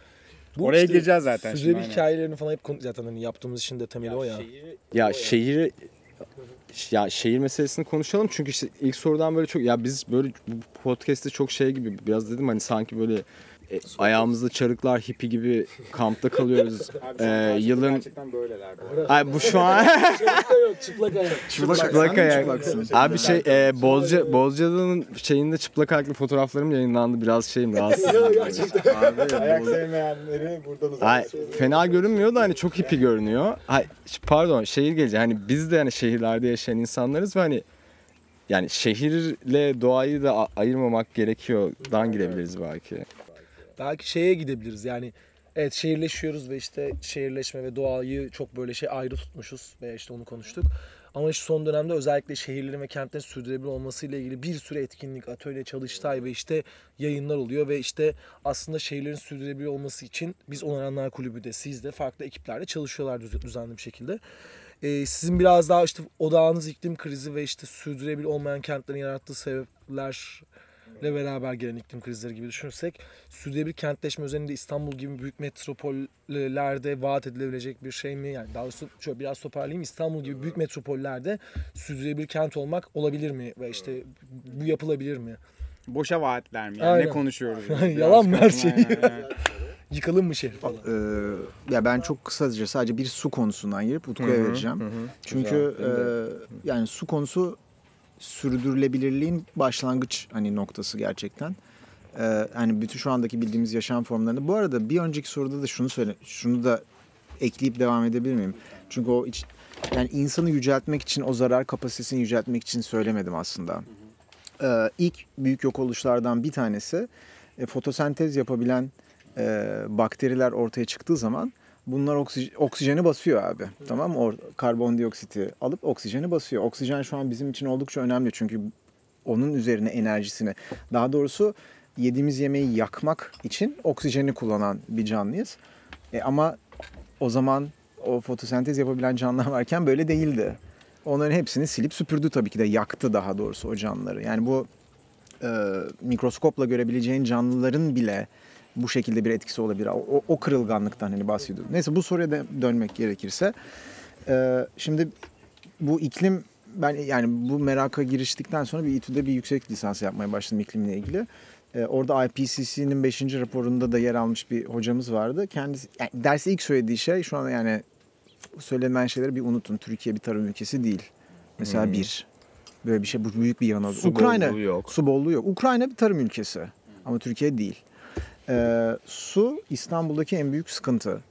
Bu Oraya işte gireceğiz zaten şimdi, Sürevi aynen. hikayelerini falan hep konu- zaten hani yaptığımız işin de temeli o ya. Ya şehir ya şehir meselesini konuşalım çünkü işte ilk sorudan böyle çok ya biz böyle bu podcast'te çok şey gibi biraz dedim hani sanki böyle e, ayağımızda çarıklar hippi gibi kampta kalıyoruz. Ee, yılın gerçekten böyleler. Ay bu şu an çıplak ayak. çıplak ayak. Abi şey e, Bozca Bozcaada'nın şeyinde çıplak ayaklı fotoğraflarım yayınlandı biraz şeyim rahatsız. Ayak sevmeyenleri buradan Ay, fena görünmüyor da hani çok hippi görünüyor. Ay, pardon şehir gelince hani biz de hani şehirlerde yaşayan insanlarız ve hani yani şehirle doğayı da a- ayırmamak gerekiyor. Dan girebiliriz belki. Belki şeye gidebiliriz yani. Evet şehirleşiyoruz ve işte şehirleşme ve doğayı çok böyle şey ayrı tutmuşuz ve işte onu konuştuk. Ama işte son dönemde özellikle şehirlerin ve kentlerin sürdürülebilir olmasıyla ilgili bir sürü etkinlik, atölye, çalıştay ve işte yayınlar oluyor ve işte aslında şehirlerin sürdürülebilir olması için biz Onaranlar Kulübü de siz de farklı ekiplerle çalışıyorlar düz- düzenli bir şekilde. Ee, sizin biraz daha işte odağınız iklim krizi ve işte sürdürülebilir olmayan kentlerin yarattığı sebepler ile beraber gelen iklim krizleri gibi düşünürsek sürdürülebilir kentleşme üzerinde İstanbul gibi büyük metropollerde vaat edilebilecek bir şey mi? Yani daha doğrusu şöyle biraz toparlayayım. İstanbul gibi büyük metropollerde sürdürülebilir kent olmak olabilir mi? Ve işte bu yapılabilir mi? Boşa vaatler mi? Yani Aynen. ne konuşuyoruz? Yalan mı her şey? Yıkalım mı şehir falan? Ee, ya ben çok kısaca sadece bir su konusundan girip Utku'ya vereceğim. Çünkü Güzel, e, yani su konusu sürdürülebilirliğin başlangıç hani noktası gerçekten. Ee, hani bütün şu andaki bildiğimiz yaşam formlarını. Bu arada bir önceki soruda da şunu söyle, şunu da ekleyip devam edebilir miyim? Çünkü o iç, yani insanı yüceltmek için o zarar kapasitesini yüceltmek için söylemedim aslında. Ee, ilk büyük yok oluşlardan bir tanesi e, fotosentez yapabilen e, bakteriler ortaya çıktığı zaman bunlar oksij- oksijeni basıyor abi. Tamam mı? Karbondioksiti alıp oksijeni basıyor. Oksijen şu an bizim için oldukça önemli çünkü onun üzerine enerjisini daha doğrusu yediğimiz yemeği yakmak için oksijeni kullanan bir canlıyız. E, ama o zaman o fotosentez yapabilen canlılar varken böyle değildi. Onların hepsini silip süpürdü tabii ki de yaktı daha doğrusu o canlıları. Yani bu e, mikroskopla görebileceğin canlıların bile bu şekilde bir etkisi olabilir. O, o kırılganlıktan hani bahsediyorum. Neyse bu soruya da dönmek gerekirse. e, şimdi bu iklim ben yani bu meraka giriştikten sonra bir İTÜ'de bir yüksek lisans yapmaya başladım iklimle ilgili. E, orada IPCC'nin 5. raporunda da yer almış bir hocamız vardı. Kendisi yani derste ilk söylediği şey şu an yani söylenen şeyleri bir unutun. Türkiye bir tarım ülkesi değil. Mesela Hmm. bir. Böyle bir şey bu büyük bir yanılgı. Su Ukrayna bolluğu yok. su bolluğu yok. Ukrayna bir tarım ülkesi ama Türkiye değil. Ee, su İstanbul'daki en büyük sıkıntı.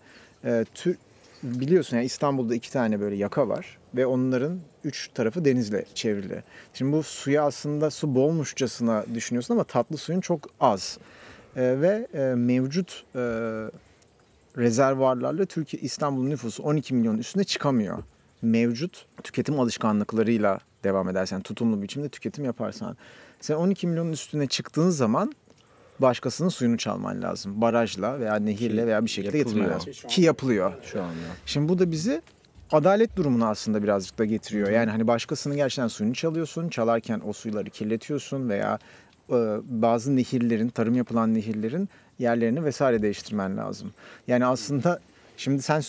Ee, tür, biliyorsun yani İstanbul'da iki tane böyle yaka var ve onların üç tarafı denizle çevrili. Şimdi bu suya aslında su bolmuşçasına düşünüyorsun ama tatlı suyun çok az. Ee, ve e, mevcut e, rezervuarlarla Türkiye İstanbul'un nüfusu 12 milyon üstüne çıkamıyor. Mevcut tüketim alışkanlıklarıyla devam edersen, tutumlu biçimde tüketim yaparsan. Sen 12 milyonun üstüne çıktığın zaman başkasının suyunu çalman lazım. Barajla veya nehirle veya bir şekilde getirmen yapılıyor. lazım. Ki yapılıyor. Şu anda. Şimdi bu da bizi adalet durumuna aslında birazcık da getiriyor. Yani hani başkasının gerçekten suyunu çalıyorsun. Çalarken o suyları kirletiyorsun veya e, bazı nehirlerin, tarım yapılan nehirlerin yerlerini vesaire değiştirmen lazım. Yani aslında şimdi sen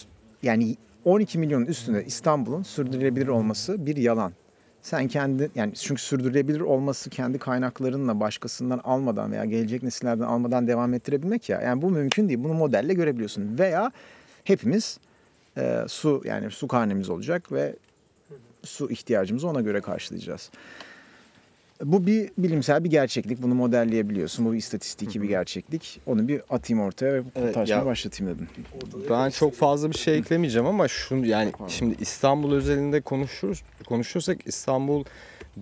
yani 12 milyonun üstünde İstanbul'un sürdürülebilir olması bir yalan. Sen kendi yani çünkü sürdürülebilir olması kendi kaynaklarınla başkasından almadan veya gelecek nesillerden almadan devam ettirebilmek ya. Yani bu mümkün değil. Bunu modelle görebiliyorsun. Veya hepimiz e, su yani su karnemiz olacak ve su ihtiyacımızı ona göre karşılayacağız. Bu bir bilimsel bir gerçeklik. Bunu modelleyebiliyorsun. Bu bir istatistiki bir gerçeklik. Onu bir atayım ortaya ve bu Evet, tartışmaya başlatayım dedim. Ben çok fazla bir şey eklemeyeceğim ama şunu yani şimdi İstanbul özelinde konuşuruz konuşursak İstanbul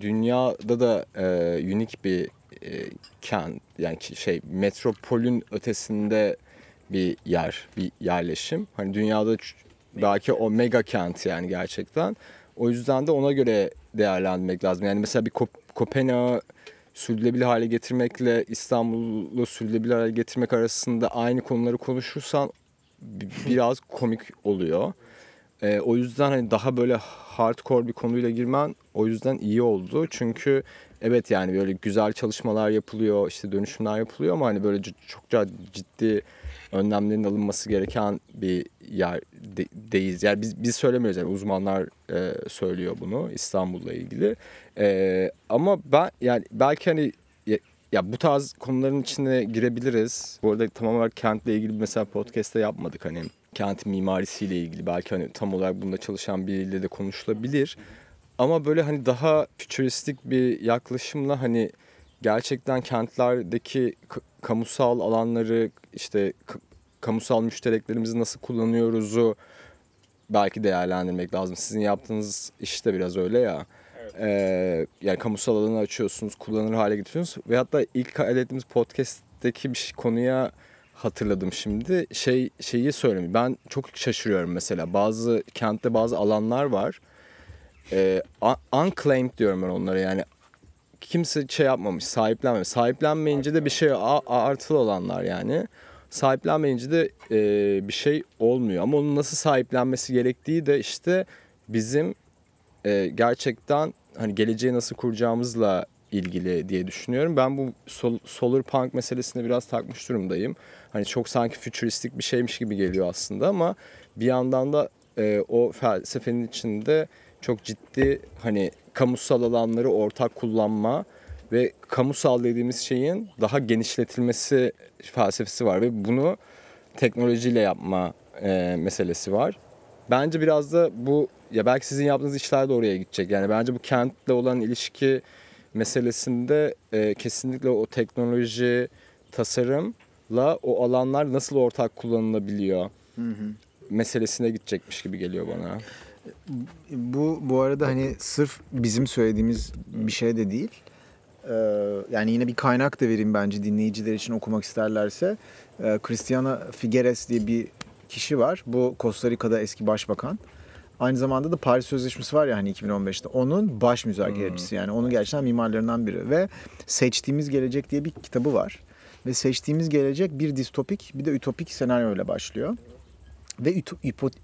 dünyada da e, unik bir e, kent yani şey metropolün ötesinde bir yer, bir yerleşim. Hani dünyada belki o mega kent yani gerçekten. O yüzden de ona göre değerlendirmek lazım. Yani mesela bir Kopenhag'ı sürdürülebilir hale getirmekle İstanbul'u sürdürülebilir hale getirmek arasında aynı konuları konuşursan bi- biraz komik oluyor. Ee, o yüzden hani daha böyle hardcore bir konuyla girmen o yüzden iyi oldu. Çünkü evet yani böyle güzel çalışmalar yapılıyor, işte dönüşümler yapılıyor ama hani böyle çokça ciddi önlemlerin alınması gereken bir yerdeyiz. Yani biz, biz söylemiyoruz yani uzmanlar e, söylüyor bunu İstanbul'la ilgili. E, ama ben yani belki hani ya, ya bu tarz konuların içine girebiliriz. Bu arada tam olarak kentle ilgili mesela podcast'te yapmadık hani kentin mimarisiyle ilgili belki hani tam olarak bunda çalışan biriyle de konuşulabilir. Ama böyle hani daha fütüristik bir yaklaşımla hani gerçekten kentlerdeki kamusal alanları işte kamusal müştereklerimizi nasıl kullanıyoruzu belki değerlendirmek lazım. Sizin yaptığınız işte biraz öyle ya. Ee, yani kamusal alanı açıyorsunuz, kullanılır hale getiriyorsunuz. Ve hatta ilk kaydettiğimiz podcast'teki bir şey- konuya hatırladım şimdi. Şey şeyi söyleyeyim. Ben çok şaşırıyorum mesela. Bazı kentte bazı alanlar var. Ee, un- unclaimed diyorum ben onlara yani kimse şey yapmamış, sahiplenmemiş. Sahiplenmeyince de bir şey artılı olanlar yani. Sahiplenmeyince de e, bir şey olmuyor. Ama onun nasıl sahiplenmesi gerektiği de işte bizim e, gerçekten hani geleceği nasıl kuracağımızla ilgili diye düşünüyorum. Ben bu sol, solar punk meselesine biraz takmış durumdayım. Hani çok sanki fütüristik bir şeymiş gibi geliyor aslında ama bir yandan da e, o felsefenin içinde çok ciddi hani kamusal alanları ortak kullanma ve kamusal dediğimiz şeyin daha genişletilmesi felsefesi var ve bunu teknolojiyle yapma e, meselesi var. Bence biraz da bu ya belki sizin yaptığınız işler de oraya gidecek. Yani bence bu kentle olan ilişki meselesinde e, kesinlikle o teknoloji, tasarımla o alanlar nasıl ortak kullanılabiliyor meselesine gidecekmiş gibi geliyor bana. Bu bu arada hani sırf bizim söylediğimiz bir şey de değil. Ee, yani yine bir kaynak da vereyim bence dinleyiciler için okumak isterlerse. Ee, Cristiano Figueres diye bir kişi var. Bu Costa Rica'da eski başbakan. Aynı zamanda da Paris Sözleşmesi var ya hani 2015'te. Onun baş müzakerecisi yani. Onun gerçekten mimarlarından biri. Ve Seçtiğimiz Gelecek diye bir kitabı var. Ve seçtiğimiz gelecek bir distopik bir de ütopik senaryo ile başlıyor. Ve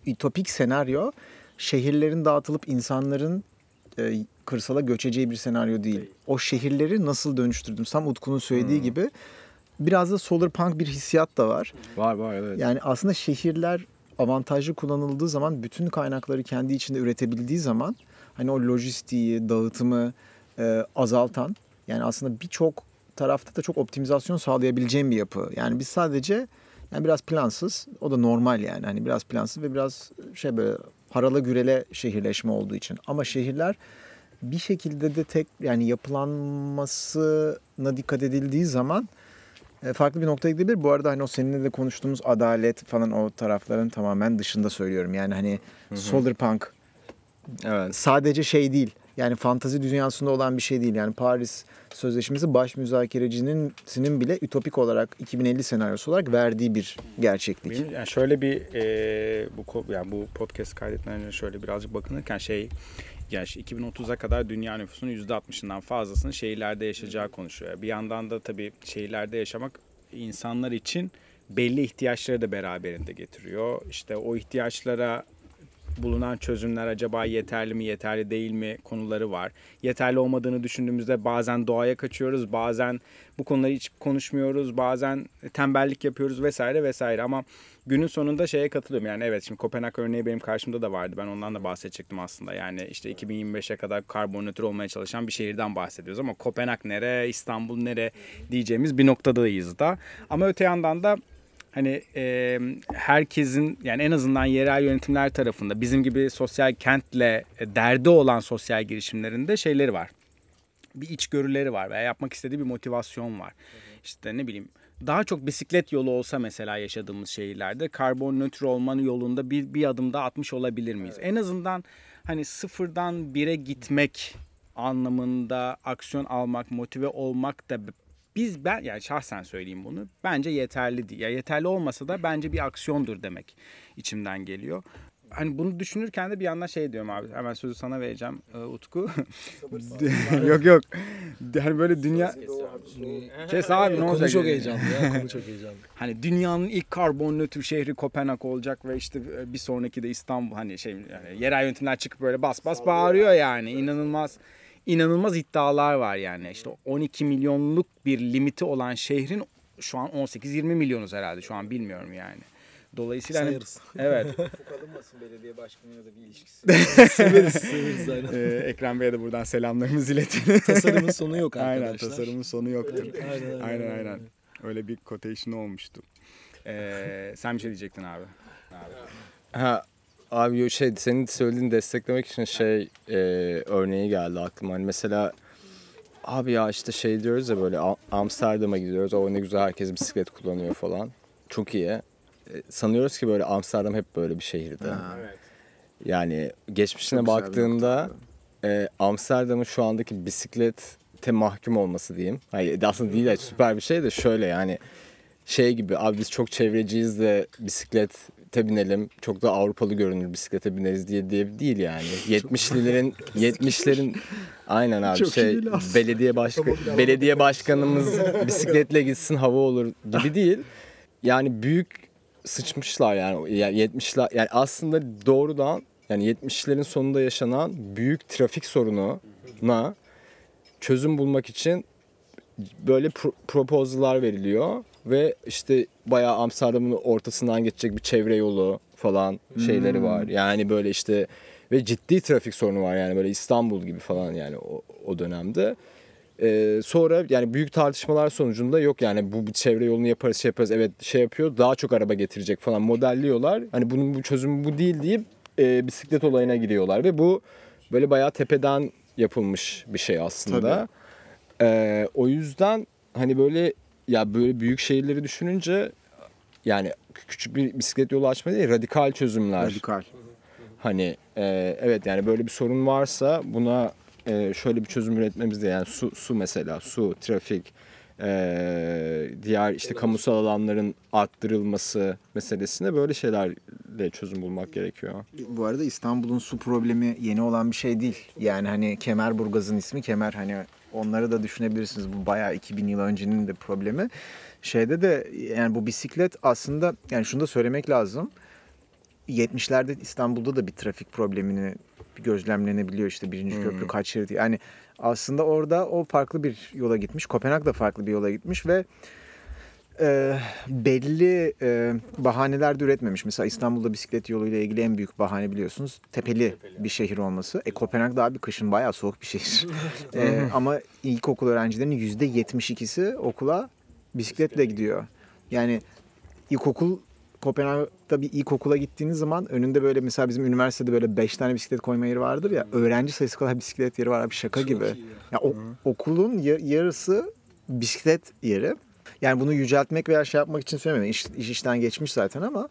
ütopik senaryo şehirlerin dağıtılıp insanların e, kırsala göçeceği bir senaryo değil. O şehirleri nasıl dönüştürdüm? Tam Utku'nun söylediği gibi biraz da solar punk bir hissiyat da var. Var var evet. Yani aslında şehirler avantajlı kullanıldığı zaman bütün kaynakları kendi içinde üretebildiği zaman hani o lojistiği, dağıtımı e, azaltan yani aslında birçok tarafta da çok optimizasyon sağlayabileceğim bir yapı. Yani biz sadece yani biraz plansız, o da normal yani. Hani biraz plansız ve biraz şey böyle harala gürele şehirleşme olduğu için. Ama şehirler bir şekilde de tek yani yapılanmasına dikkat edildiği zaman e, farklı bir noktaya gidebilir. Bu arada hani o seninle de konuştuğumuz adalet falan o tarafların tamamen dışında söylüyorum. Yani hani solar punk Evet. sadece şey değil. Yani fantazi dünyasında olan bir şey değil. Yani Paris Sözleşmesi baş müzakerecinin sinin bile ütopik olarak 2050 senaryosu olarak verdiği bir gerçeklik. Benim yani şöyle bir e, bu yani bu podcast kaydetmeden şöyle birazcık bakınırken şey yani işte 2030'a kadar dünya nüfusunun %60'ından fazlasının şehirlerde yaşayacağı konuşuyor. Bir yandan da tabii şehirlerde yaşamak insanlar için belli ihtiyaçları da beraberinde getiriyor. İşte o ihtiyaçlara bulunan çözümler acaba yeterli mi yeterli değil mi konuları var. Yeterli olmadığını düşündüğümüzde bazen doğaya kaçıyoruz, bazen bu konuları hiç konuşmuyoruz, bazen tembellik yapıyoruz vesaire vesaire ama günün sonunda şeye katılıyorum. Yani evet şimdi Kopenhag örneği benim karşımda da vardı. Ben ondan da bahsedecektim aslında. Yani işte 2025'e kadar karbon nötr olmaya çalışan bir şehirden bahsediyoruz ama Kopenhag nere, İstanbul nere diyeceğimiz bir noktadayız da. Ama öte yandan da hani e, herkesin yani en azından yerel yönetimler tarafında bizim gibi sosyal kentle e, derdi olan sosyal girişimlerinde şeyleri var. Bir içgörüleri var veya yapmak istediği bir motivasyon var. İşte ne bileyim daha çok bisiklet yolu olsa mesela yaşadığımız şehirlerde karbon nötr olmanın yolunda bir, bir adım daha atmış olabilir miyiz? En azından hani sıfırdan bire gitmek anlamında aksiyon almak, motive olmak da biz ben yani şahsen söyleyeyim bunu. Bence yeterli değil. Ya yeterli olmasa da bence bir aksiyondur demek içimden geliyor. hani bunu düşünürken de bir yandan şey diyorum abi. Hemen sözü sana vereceğim e, Utku. yok yok. Hani böyle dünya Kes abi ne Konu olacak? çok heyecanlı ya. Konu çok heyecanlı. Hani dünyanın ilk karbon nötr şehri Kopenhag olacak ve işte e, bir sonraki de İstanbul hani şey yani yerel yönetimler çıkıp böyle bas bas bağırıyor yani. İnanılmaz inanılmaz iddialar var yani. İşte 12 milyonluk bir limiti olan şehrin şu an 18-20 milyonuz herhalde şu an bilmiyorum yani. Dolayısıyla hani, evet. Kalınmasın belediye başkanıyla da bir ilişkisi. severiz severiz aynen. e, Ekrem Bey'e de buradan selamlarımızı iletelim. Tasarımın sonu yok aynen arkadaşlar. tasarımın sonu yoktur. Aynen Aynen aynen. Öyle bir quotation olmuştu. Ee, sen bir şey diyecektin abi. Ha abi şey senin söylediğini desteklemek için şey e, örneği geldi aklıma. Hani mesela abi ya işte şey diyoruz ya böyle Am- Amsterdam'a gidiyoruz. O ne güzel herkes bisiklet kullanıyor falan. Çok iyi. E, sanıyoruz ki böyle Amsterdam hep böyle bir şehirdi. Evet. Yani geçmişine Çok baktığında e, Amsterdam'ın şu andaki bisiklete mahkum olması diyeyim. Hayır aslında değil de süper bir şey de şöyle yani şey gibi abi biz çok çevreciyiz de bisiklete binelim. Çok da Avrupalı görünür bisiklete bineriz diye diye değil yani. 70'lilerin 70'lerin aynen abi Çok şey belediye başka belediye başkanımız bisikletle gitsin hava olur gibi değil. Yani büyük sıçmışlar yani. yani 70'ler yani aslında doğrudan yani 70'lerin sonunda yaşanan büyük trafik sorununa çözüm bulmak için böyle pro- proposal'lar veriliyor ve işte bayağı Amsterdam'ın ortasından geçecek bir çevre yolu falan şeyleri var. Yani böyle işte ve ciddi trafik sorunu var yani böyle İstanbul gibi falan yani o, o dönemde. Ee, sonra yani büyük tartışmalar sonucunda yok yani bu bir çevre yolunu yaparız şey yaparız evet şey yapıyor daha çok araba getirecek falan modelliyorlar. Hani bunun bu çözümü bu değil deyip e, bisiklet olayına giriyorlar ve bu böyle bayağı tepeden yapılmış bir şey aslında. Ee, o yüzden hani böyle ya böyle büyük şehirleri düşününce yani küçük bir bisiklet yolu açma değil radikal çözümler. Radikal. Hani e, evet yani böyle bir sorun varsa buna e, şöyle bir çözüm üretmemiz de yani su, su mesela su, trafik, e, diğer işte kamusal alanların arttırılması meselesine böyle şeylerle çözüm bulmak gerekiyor. Bu arada İstanbul'un su problemi yeni olan bir şey değil. Yani hani Kemerburgaz'ın ismi Kemer hani onları da düşünebilirsiniz. Bu bayağı 2000 yıl öncenin de problemi. Şeyde de yani bu bisiklet aslında yani şunu da söylemek lazım. 70'lerde İstanbul'da da bir trafik problemini gözlemlenebiliyor işte birinci köprü kaç şerit yani aslında orada o farklı bir yola gitmiş Kopenhag da farklı bir yola gitmiş ve e, belli e, bahaneler de üretmemiş. Mesela İstanbul'da bisiklet yoluyla ilgili en büyük bahane biliyorsunuz tepeli, bir şehir olması. E Kopenhag da abi kışın bayağı soğuk bir şehir. E, ama ilkokul öğrencilerinin yüzde 72'si okula bisikletle gidiyor. Yani ilkokul Kopenhag'da bir ilkokula gittiğiniz zaman önünde böyle mesela bizim üniversitede böyle 5 tane bisiklet koyma yeri vardır ya. Öğrenci sayısı kadar bisiklet yeri var abi şaka gibi. Ya o, okulun ya- yarısı bisiklet yeri. Yani bunu yüceltmek veya şey yapmak için söylemiyorum. İş, iş işten geçmiş zaten ama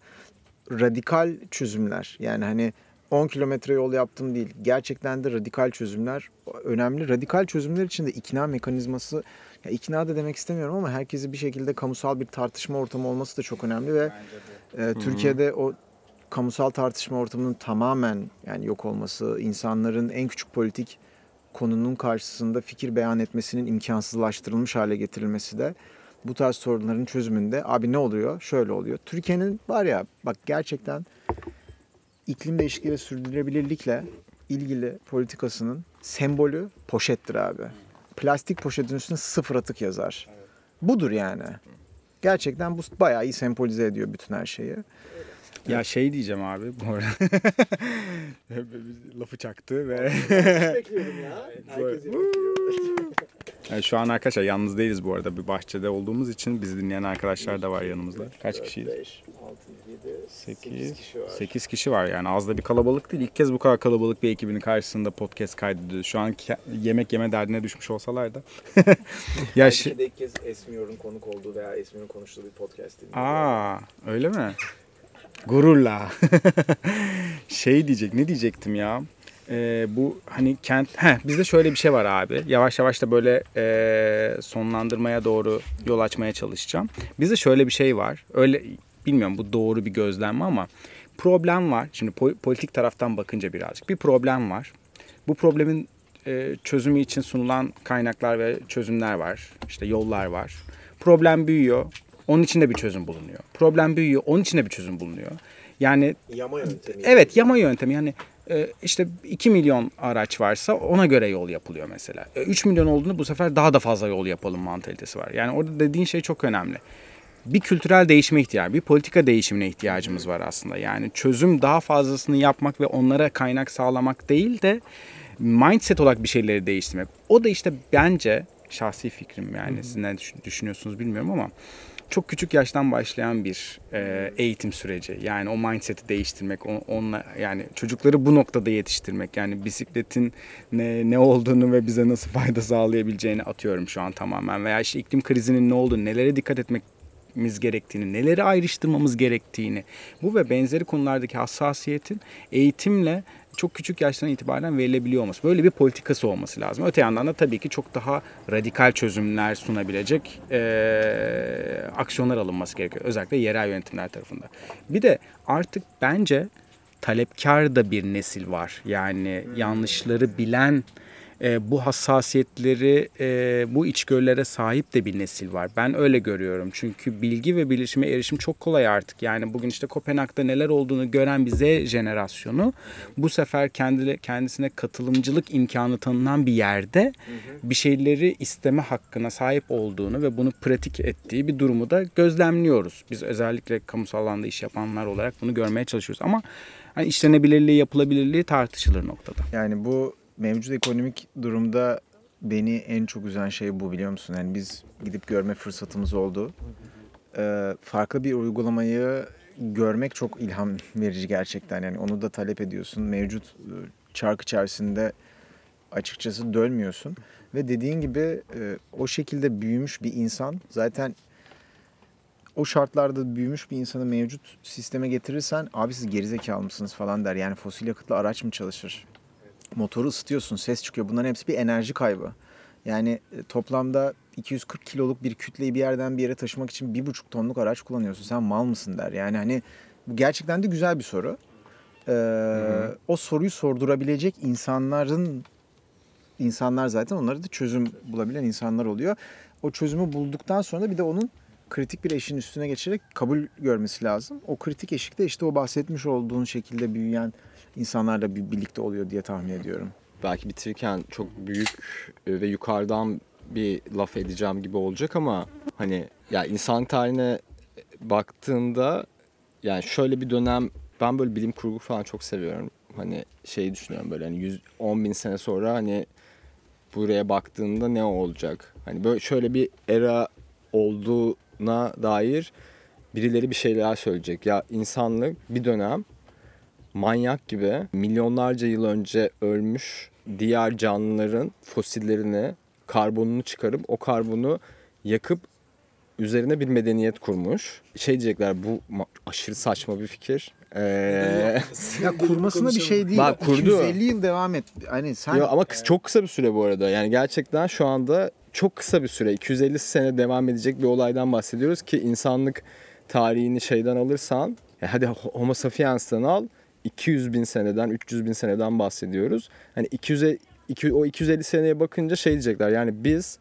radikal çözümler. Yani hani 10 kilometre yol yaptım değil. Gerçekten de radikal çözümler önemli. Radikal çözümler için de ikna mekanizması ya ikna da demek istemiyorum ama herkesi bir şekilde kamusal bir tartışma ortamı olması da çok önemli ve e, Türkiye'de o kamusal tartışma ortamının tamamen yani yok olması, insanların en küçük politik konunun karşısında fikir beyan etmesinin imkansızlaştırılmış hale getirilmesi de bu tarz sorunların çözümünde abi ne oluyor? Şöyle oluyor. Türkiye'nin var ya bak gerçekten iklim değişikliği ve sürdürülebilirlikle ilgili politikasının sembolü poşettir abi. Plastik poşetin üstüne sıfır atık yazar. Budur yani. Gerçekten bu bayağı iyi sembolize ediyor bütün her şeyi. Ya şey diyeceğim abi bu arada. Lafı çaktı ve Yani şu an arkadaşlar yalnız değiliz bu arada. Bir bahçede olduğumuz için bizi dinleyen arkadaşlar da var yanımızda. Kaç kişiyiz? 8, 8 kişi var yani az da bir kalabalık değil. İlk kez bu kadar kalabalık bir ekibinin karşısında podcast kaydediyoruz. Şu an yemek yeme derdine düşmüş olsalar da. ya şi- ilk kez Esmiyor'un konuk olduğu veya Esmiyor'un konuştuğu bir podcast Aa, öyle mi? Gururla. şey diyecek, ne diyecektim ya? Ee, bu hani kent, heh, bizde şöyle bir şey var abi. Yavaş yavaş da böyle e, sonlandırmaya doğru yol açmaya çalışacağım. Bizde şöyle bir şey var. Öyle bilmiyorum bu doğru bir gözlem mi ama problem var. Şimdi po- politik taraftan bakınca birazcık bir problem var. Bu problemin e, çözümü için sunulan kaynaklar ve çözümler var. İşte yollar var. Problem büyüyor. Onun için de bir çözüm bulunuyor. Problem büyüyor. Onun için de bir çözüm bulunuyor. Yani Yama yöntemi. Evet yama yöntemi yani e, işte 2 milyon araç varsa ona göre yol yapılıyor mesela. E, 3 milyon olduğunda bu sefer daha da fazla yol yapalım mantalitesi var. Yani orada dediğin şey çok önemli. Bir kültürel değişime ihtiyaç, bir politika değişimine ihtiyacımız var aslında. Yani çözüm daha fazlasını yapmak ve onlara kaynak sağlamak değil de mindset olarak bir şeyleri değiştirmek. O da işte bence şahsi fikrim yani siz ne düşün- düşünüyorsunuz bilmiyorum ama çok küçük yaştan başlayan bir e, eğitim süreci. Yani o mindset'i değiştirmek, o- onunla yani çocukları bu noktada yetiştirmek. Yani bisikletin ne ne olduğunu ve bize nasıl fayda sağlayabileceğini atıyorum şu an tamamen. Veya işte iklim krizinin ne olduğunu, nelere dikkat etmemiz gerektiğini, neleri ayrıştırmamız gerektiğini, bu ve benzeri konulardaki hassasiyetin eğitimle çok küçük yaştan itibaren verilebiliyor olması. Böyle bir politikası olması lazım. Öte yandan da tabii ki çok daha radikal çözümler sunabilecek eee, aksiyonlar alınması gerekiyor. Özellikle yerel yönetimler tarafında. Bir de artık bence talepkar da bir nesil var. Yani yanlışları bilen e, bu hassasiyetleri, e, bu içgörülere sahip de bir nesil var. Ben öyle görüyorum. Çünkü bilgi ve bilişime erişim çok kolay artık. Yani bugün işte Kopenhag'da neler olduğunu gören bir Z jenerasyonu bu sefer kendi, kendisine katılımcılık imkanı tanınan bir yerde bir şeyleri isteme hakkına sahip olduğunu ve bunu pratik ettiği bir durumu da gözlemliyoruz. Biz özellikle kamusal alanda iş yapanlar olarak bunu görmeye çalışıyoruz. Ama hani işlenebilirliği, yapılabilirliği tartışılır noktada. Yani bu mevcut ekonomik durumda beni en çok üzen şey bu biliyor musun? Yani biz gidip görme fırsatımız oldu. Ee, farklı bir uygulamayı görmek çok ilham verici gerçekten. Yani onu da talep ediyorsun. Mevcut e, çark içerisinde açıkçası dönmüyorsun. Ve dediğin gibi e, o şekilde büyümüş bir insan zaten o şartlarda büyümüş bir insanı mevcut sisteme getirirsen abi siz gerizekalı mısınız falan der. Yani fosil yakıtlı araç mı çalışır? Motoru ısıtıyorsun, ses çıkıyor. Bunların hepsi bir enerji kaybı. Yani e, toplamda 240 kiloluk bir kütleyi bir yerden bir yere taşımak için bir buçuk tonluk araç kullanıyorsun. Sen mal mısın der. Yani hani bu gerçekten de güzel bir soru. Ee, o soruyu sordurabilecek insanların insanlar zaten onlara da çözüm bulabilen insanlar oluyor. O çözümü bulduktan sonra bir de onun kritik bir eşin üstüne geçerek kabul görmesi lazım. O kritik eşikte işte o bahsetmiş olduğun şekilde büyüyen insanlarla bir birlikte oluyor diye tahmin ediyorum. belki bitirirken çok büyük e, ve yukarıdan bir laf edeceğim gibi olacak ama hani ya insan tarihine baktığında yani şöyle bir dönem ben böyle bilim kurgu falan çok seviyorum. Hani şeyi düşünüyorum böyle hani 110 bin sene sonra hani buraya baktığında ne olacak? Hani böyle şöyle bir era olduğuna dair birileri bir şeyler söyleyecek. Ya insanlık bir dönem manyak gibi milyonlarca yıl önce ölmüş diğer canlıların fosillerini, karbonunu çıkarıp o karbonu yakıp üzerine bir medeniyet kurmuş. Şey diyecekler bu aşırı saçma bir fikir. Ee, Ya kurmasına bir şey değil. Bak, kurdu. 250 yıl devam et. Hani sen Yo, ama kıs- çok kısa bir süre bu arada. Yani gerçekten şu anda çok kısa bir süre. 250 sene devam edecek bir olaydan bahsediyoruz ki insanlık tarihini şeyden alırsan hadi Homo sapiens'ten al 200 bin seneden 300 bin seneden bahsediyoruz. Hani 200 iki- o 250 seneye bakınca şey diyecekler yani biz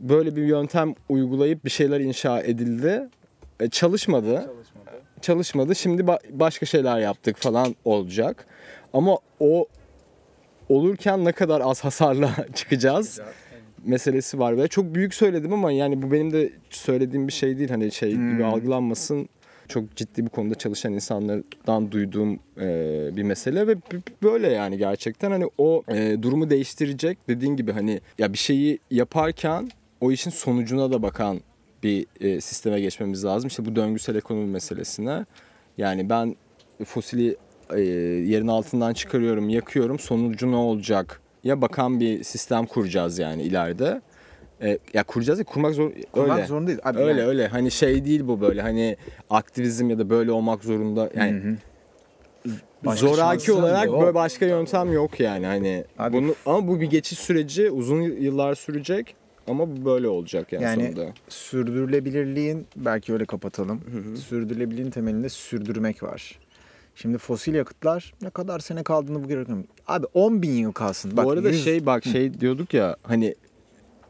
böyle bir yöntem uygulayıp bir şeyler inşa edildi. E, çalışmadı. Çalışmadı. Şimdi ba- başka şeyler yaptık falan olacak. Ama o olurken ne kadar az hasarla çıkacağız meselesi var ve çok büyük söyledim ama yani bu benim de söylediğim bir şey değil hani şey gibi algılanmasın çok ciddi bu konuda çalışan insanlardan duyduğum e, bir mesele ve böyle yani gerçekten hani o e, durumu değiştirecek dediğin gibi hani ya bir şeyi yaparken o işin sonucuna da bakan bir e, sisteme geçmemiz lazım. İşte bu döngüsel ekonomi meselesine. Yani ben fosili e, yerin altından çıkarıyorum, yakıyorum. Sonucu ne olacak? Ya bakan bir sistem kuracağız yani ileride. E, ya kuracağız ya kurmak zor kurmak öyle. zorundayız. Abi Öyle yani- öyle. Hani şey değil bu böyle. Hani aktivizm ya da böyle olmak zorunda. Yani Hı hı. Başka zoraki şansın olarak yok. böyle başka yöntem yok yani. Hani Abi- bunu ama bu bir geçiş süreci uzun yıllar sürecek ama bu böyle olacak yani, Yani sonunda. sürdürülebilirliğin belki öyle kapatalım. Sürdürülebilirliğin temelinde sürdürmek var. Şimdi fosil yakıtlar ne kadar sene kaldığını bu görüyorum. Abi 10 bin yıl kalsın. Bak, Bu arada yüz- şey bak şey diyorduk ya hani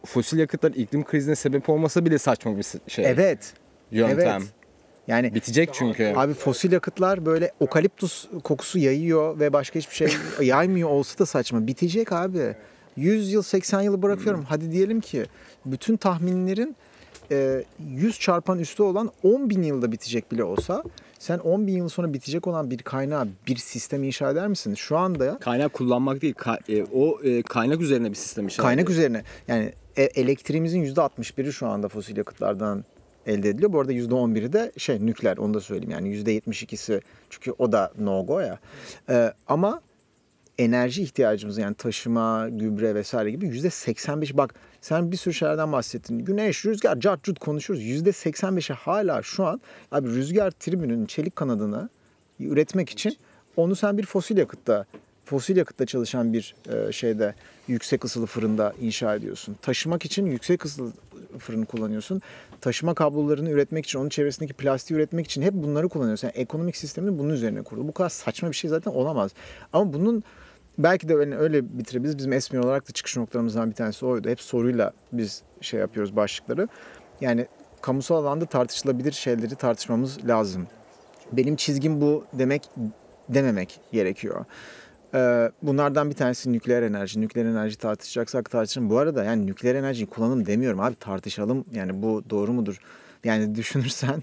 fosil yakıtlar iklim krizine sebep olmasa bile saçma bir şey. Evet. Yöntem. Evet. Yani Bitecek çünkü. Abi fosil yakıtlar böyle okaliptus kokusu yayıyor ve başka hiçbir şey yaymıyor olsa da saçma. Bitecek abi. 100 yıl 80 yılı bırakıyorum. Hadi diyelim ki bütün tahminlerin e, 100 çarpan üstü olan 10 bin yılda bitecek bile olsa sen 10 bin yıl sonra bitecek olan bir kaynağı bir sistem inşa eder misin? Şu anda Kaynak kullanmak değil, ka- e, o e, kaynak üzerine bir sistem inşa kaynak ediyor. üzerine yani e, elektriğimizin %61'i şu anda fosil yakıtlardan elde ediliyor. Bu arada %11'i de şey nükleer onu da söyleyeyim. Yani %72'si çünkü o da no go ya. Ee, ama enerji ihtiyacımız yani taşıma, gübre vesaire gibi %85 bak sen bir sürü şeylerden bahsettin. Güneş, rüzgar, cart konuşuyoruz. %85'i hala şu an abi rüzgar tribünün çelik kanadını üretmek için onu sen bir fosil yakıtta fosil yakıtta çalışan bir e, şeyde yüksek ısılı fırında inşa ediyorsun. Taşımak için yüksek ısılı fırın kullanıyorsun. Taşıma kablolarını üretmek için, onun çevresindeki plastiği üretmek için hep bunları kullanıyorsun. Yani ekonomik sistemin bunun üzerine kurulu. Bu kadar saçma bir şey zaten olamaz. Ama bunun belki de öyle, öyle bitirebiliriz. Bizim esmi olarak da çıkış noktalarımızdan bir tanesi oydu. Hep soruyla biz şey yapıyoruz başlıkları. Yani kamusal alanda tartışılabilir şeyleri tartışmamız lazım. Benim çizgim bu demek dememek gerekiyor. Ee, bunlardan bir tanesi nükleer enerji. Nükleer enerji tartışacaksak tartışalım. Bu arada yani nükleer enerjiyi kullanalım demiyorum abi tartışalım. Yani bu doğru mudur? Yani düşünürsen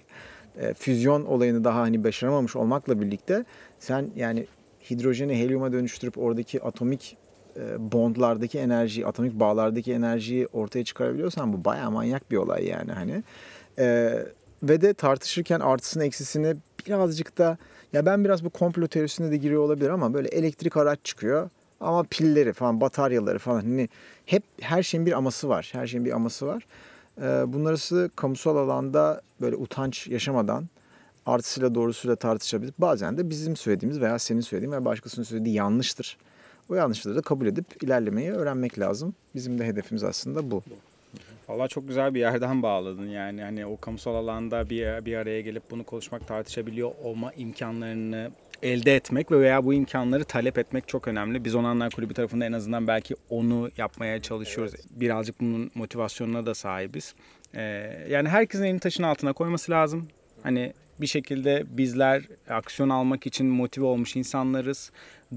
e, füzyon olayını daha hani başaramamış olmakla birlikte sen yani hidrojeni helyuma dönüştürüp oradaki atomik e, bondlardaki enerjiyi, atomik bağlardaki enerjiyi ortaya çıkarabiliyorsan bu bayağı manyak bir olay yani hani. E, ve de tartışırken artısını eksisini birazcık da ya ben biraz bu komplo teorisine de giriyor olabilir ama böyle elektrik araç çıkıyor ama pilleri falan bataryaları falan hani hep her şeyin bir aması var. Her şeyin bir aması var. Ee, bunlarısı kamusal alanda böyle utanç yaşamadan artısıyla doğrusuyla tartışabilir. Bazen de bizim söylediğimiz veya senin söylediğin veya başkasının söylediği yanlıştır. O yanlışları da kabul edip ilerlemeyi öğrenmek lazım. Bizim de hedefimiz aslında bu. Valla çok güzel bir yerden bağladın yani hani o kamusal alanda bir, bir araya gelip bunu konuşmak tartışabiliyor olma imkanlarını elde etmek ve veya bu imkanları talep etmek çok önemli. Biz Onanlar Kulübü tarafında en azından belki onu yapmaya çalışıyoruz. Birazcık bunun motivasyonuna da sahibiz. Ee, yani herkesin elini taşın altına koyması lazım. Hani bir şekilde bizler aksiyon almak için motive olmuş insanlarız.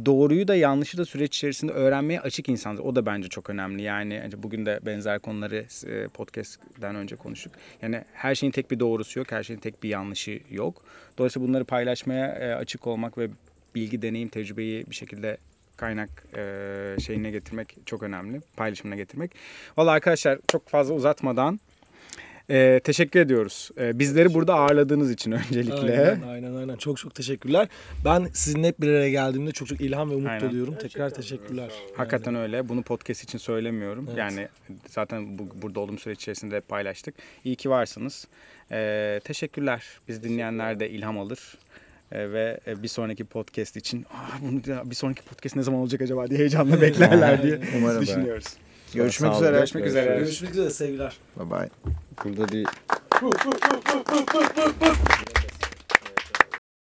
Doğruyu da yanlışı da süreç içerisinde öğrenmeye açık insanlar. O da bence çok önemli. Yani bugün de benzer konuları e, podcast'ten önce konuştuk. Yani her şeyin tek bir doğrusu yok, her şeyin tek bir yanlışı yok. Dolayısıyla bunları paylaşmaya e, açık olmak ve bilgi, deneyim, tecrübeyi bir şekilde kaynak e, şeyine getirmek çok önemli. Paylaşımına getirmek. Vallahi arkadaşlar çok fazla uzatmadan e, teşekkür ediyoruz. E, bizleri burada ağırladığınız için öncelikle. Aynen, aynen aynen. Çok çok teşekkürler. Ben sizinle hep bir araya geldiğimde çok çok ilham ve umut Aynen. doluyorum. Tekrar teşekkürler. Hakikaten öyle. Bunu podcast için söylemiyorum. Evet. Yani zaten bu, burada olduğum süreç içerisinde hep paylaştık. İyi ki varsınız. Ee, teşekkürler. Biz dinleyenler de ilham alır. Ee, ve e, bir sonraki podcast için bunu bir sonraki podcast ne zaman olacak acaba diye heyecanla beklerler diye Umarım. düşünüyoruz. Görüşmek üzere. Görüşmek üzere. Görüşmek üzere sevgiler. Bye bye. Burada bir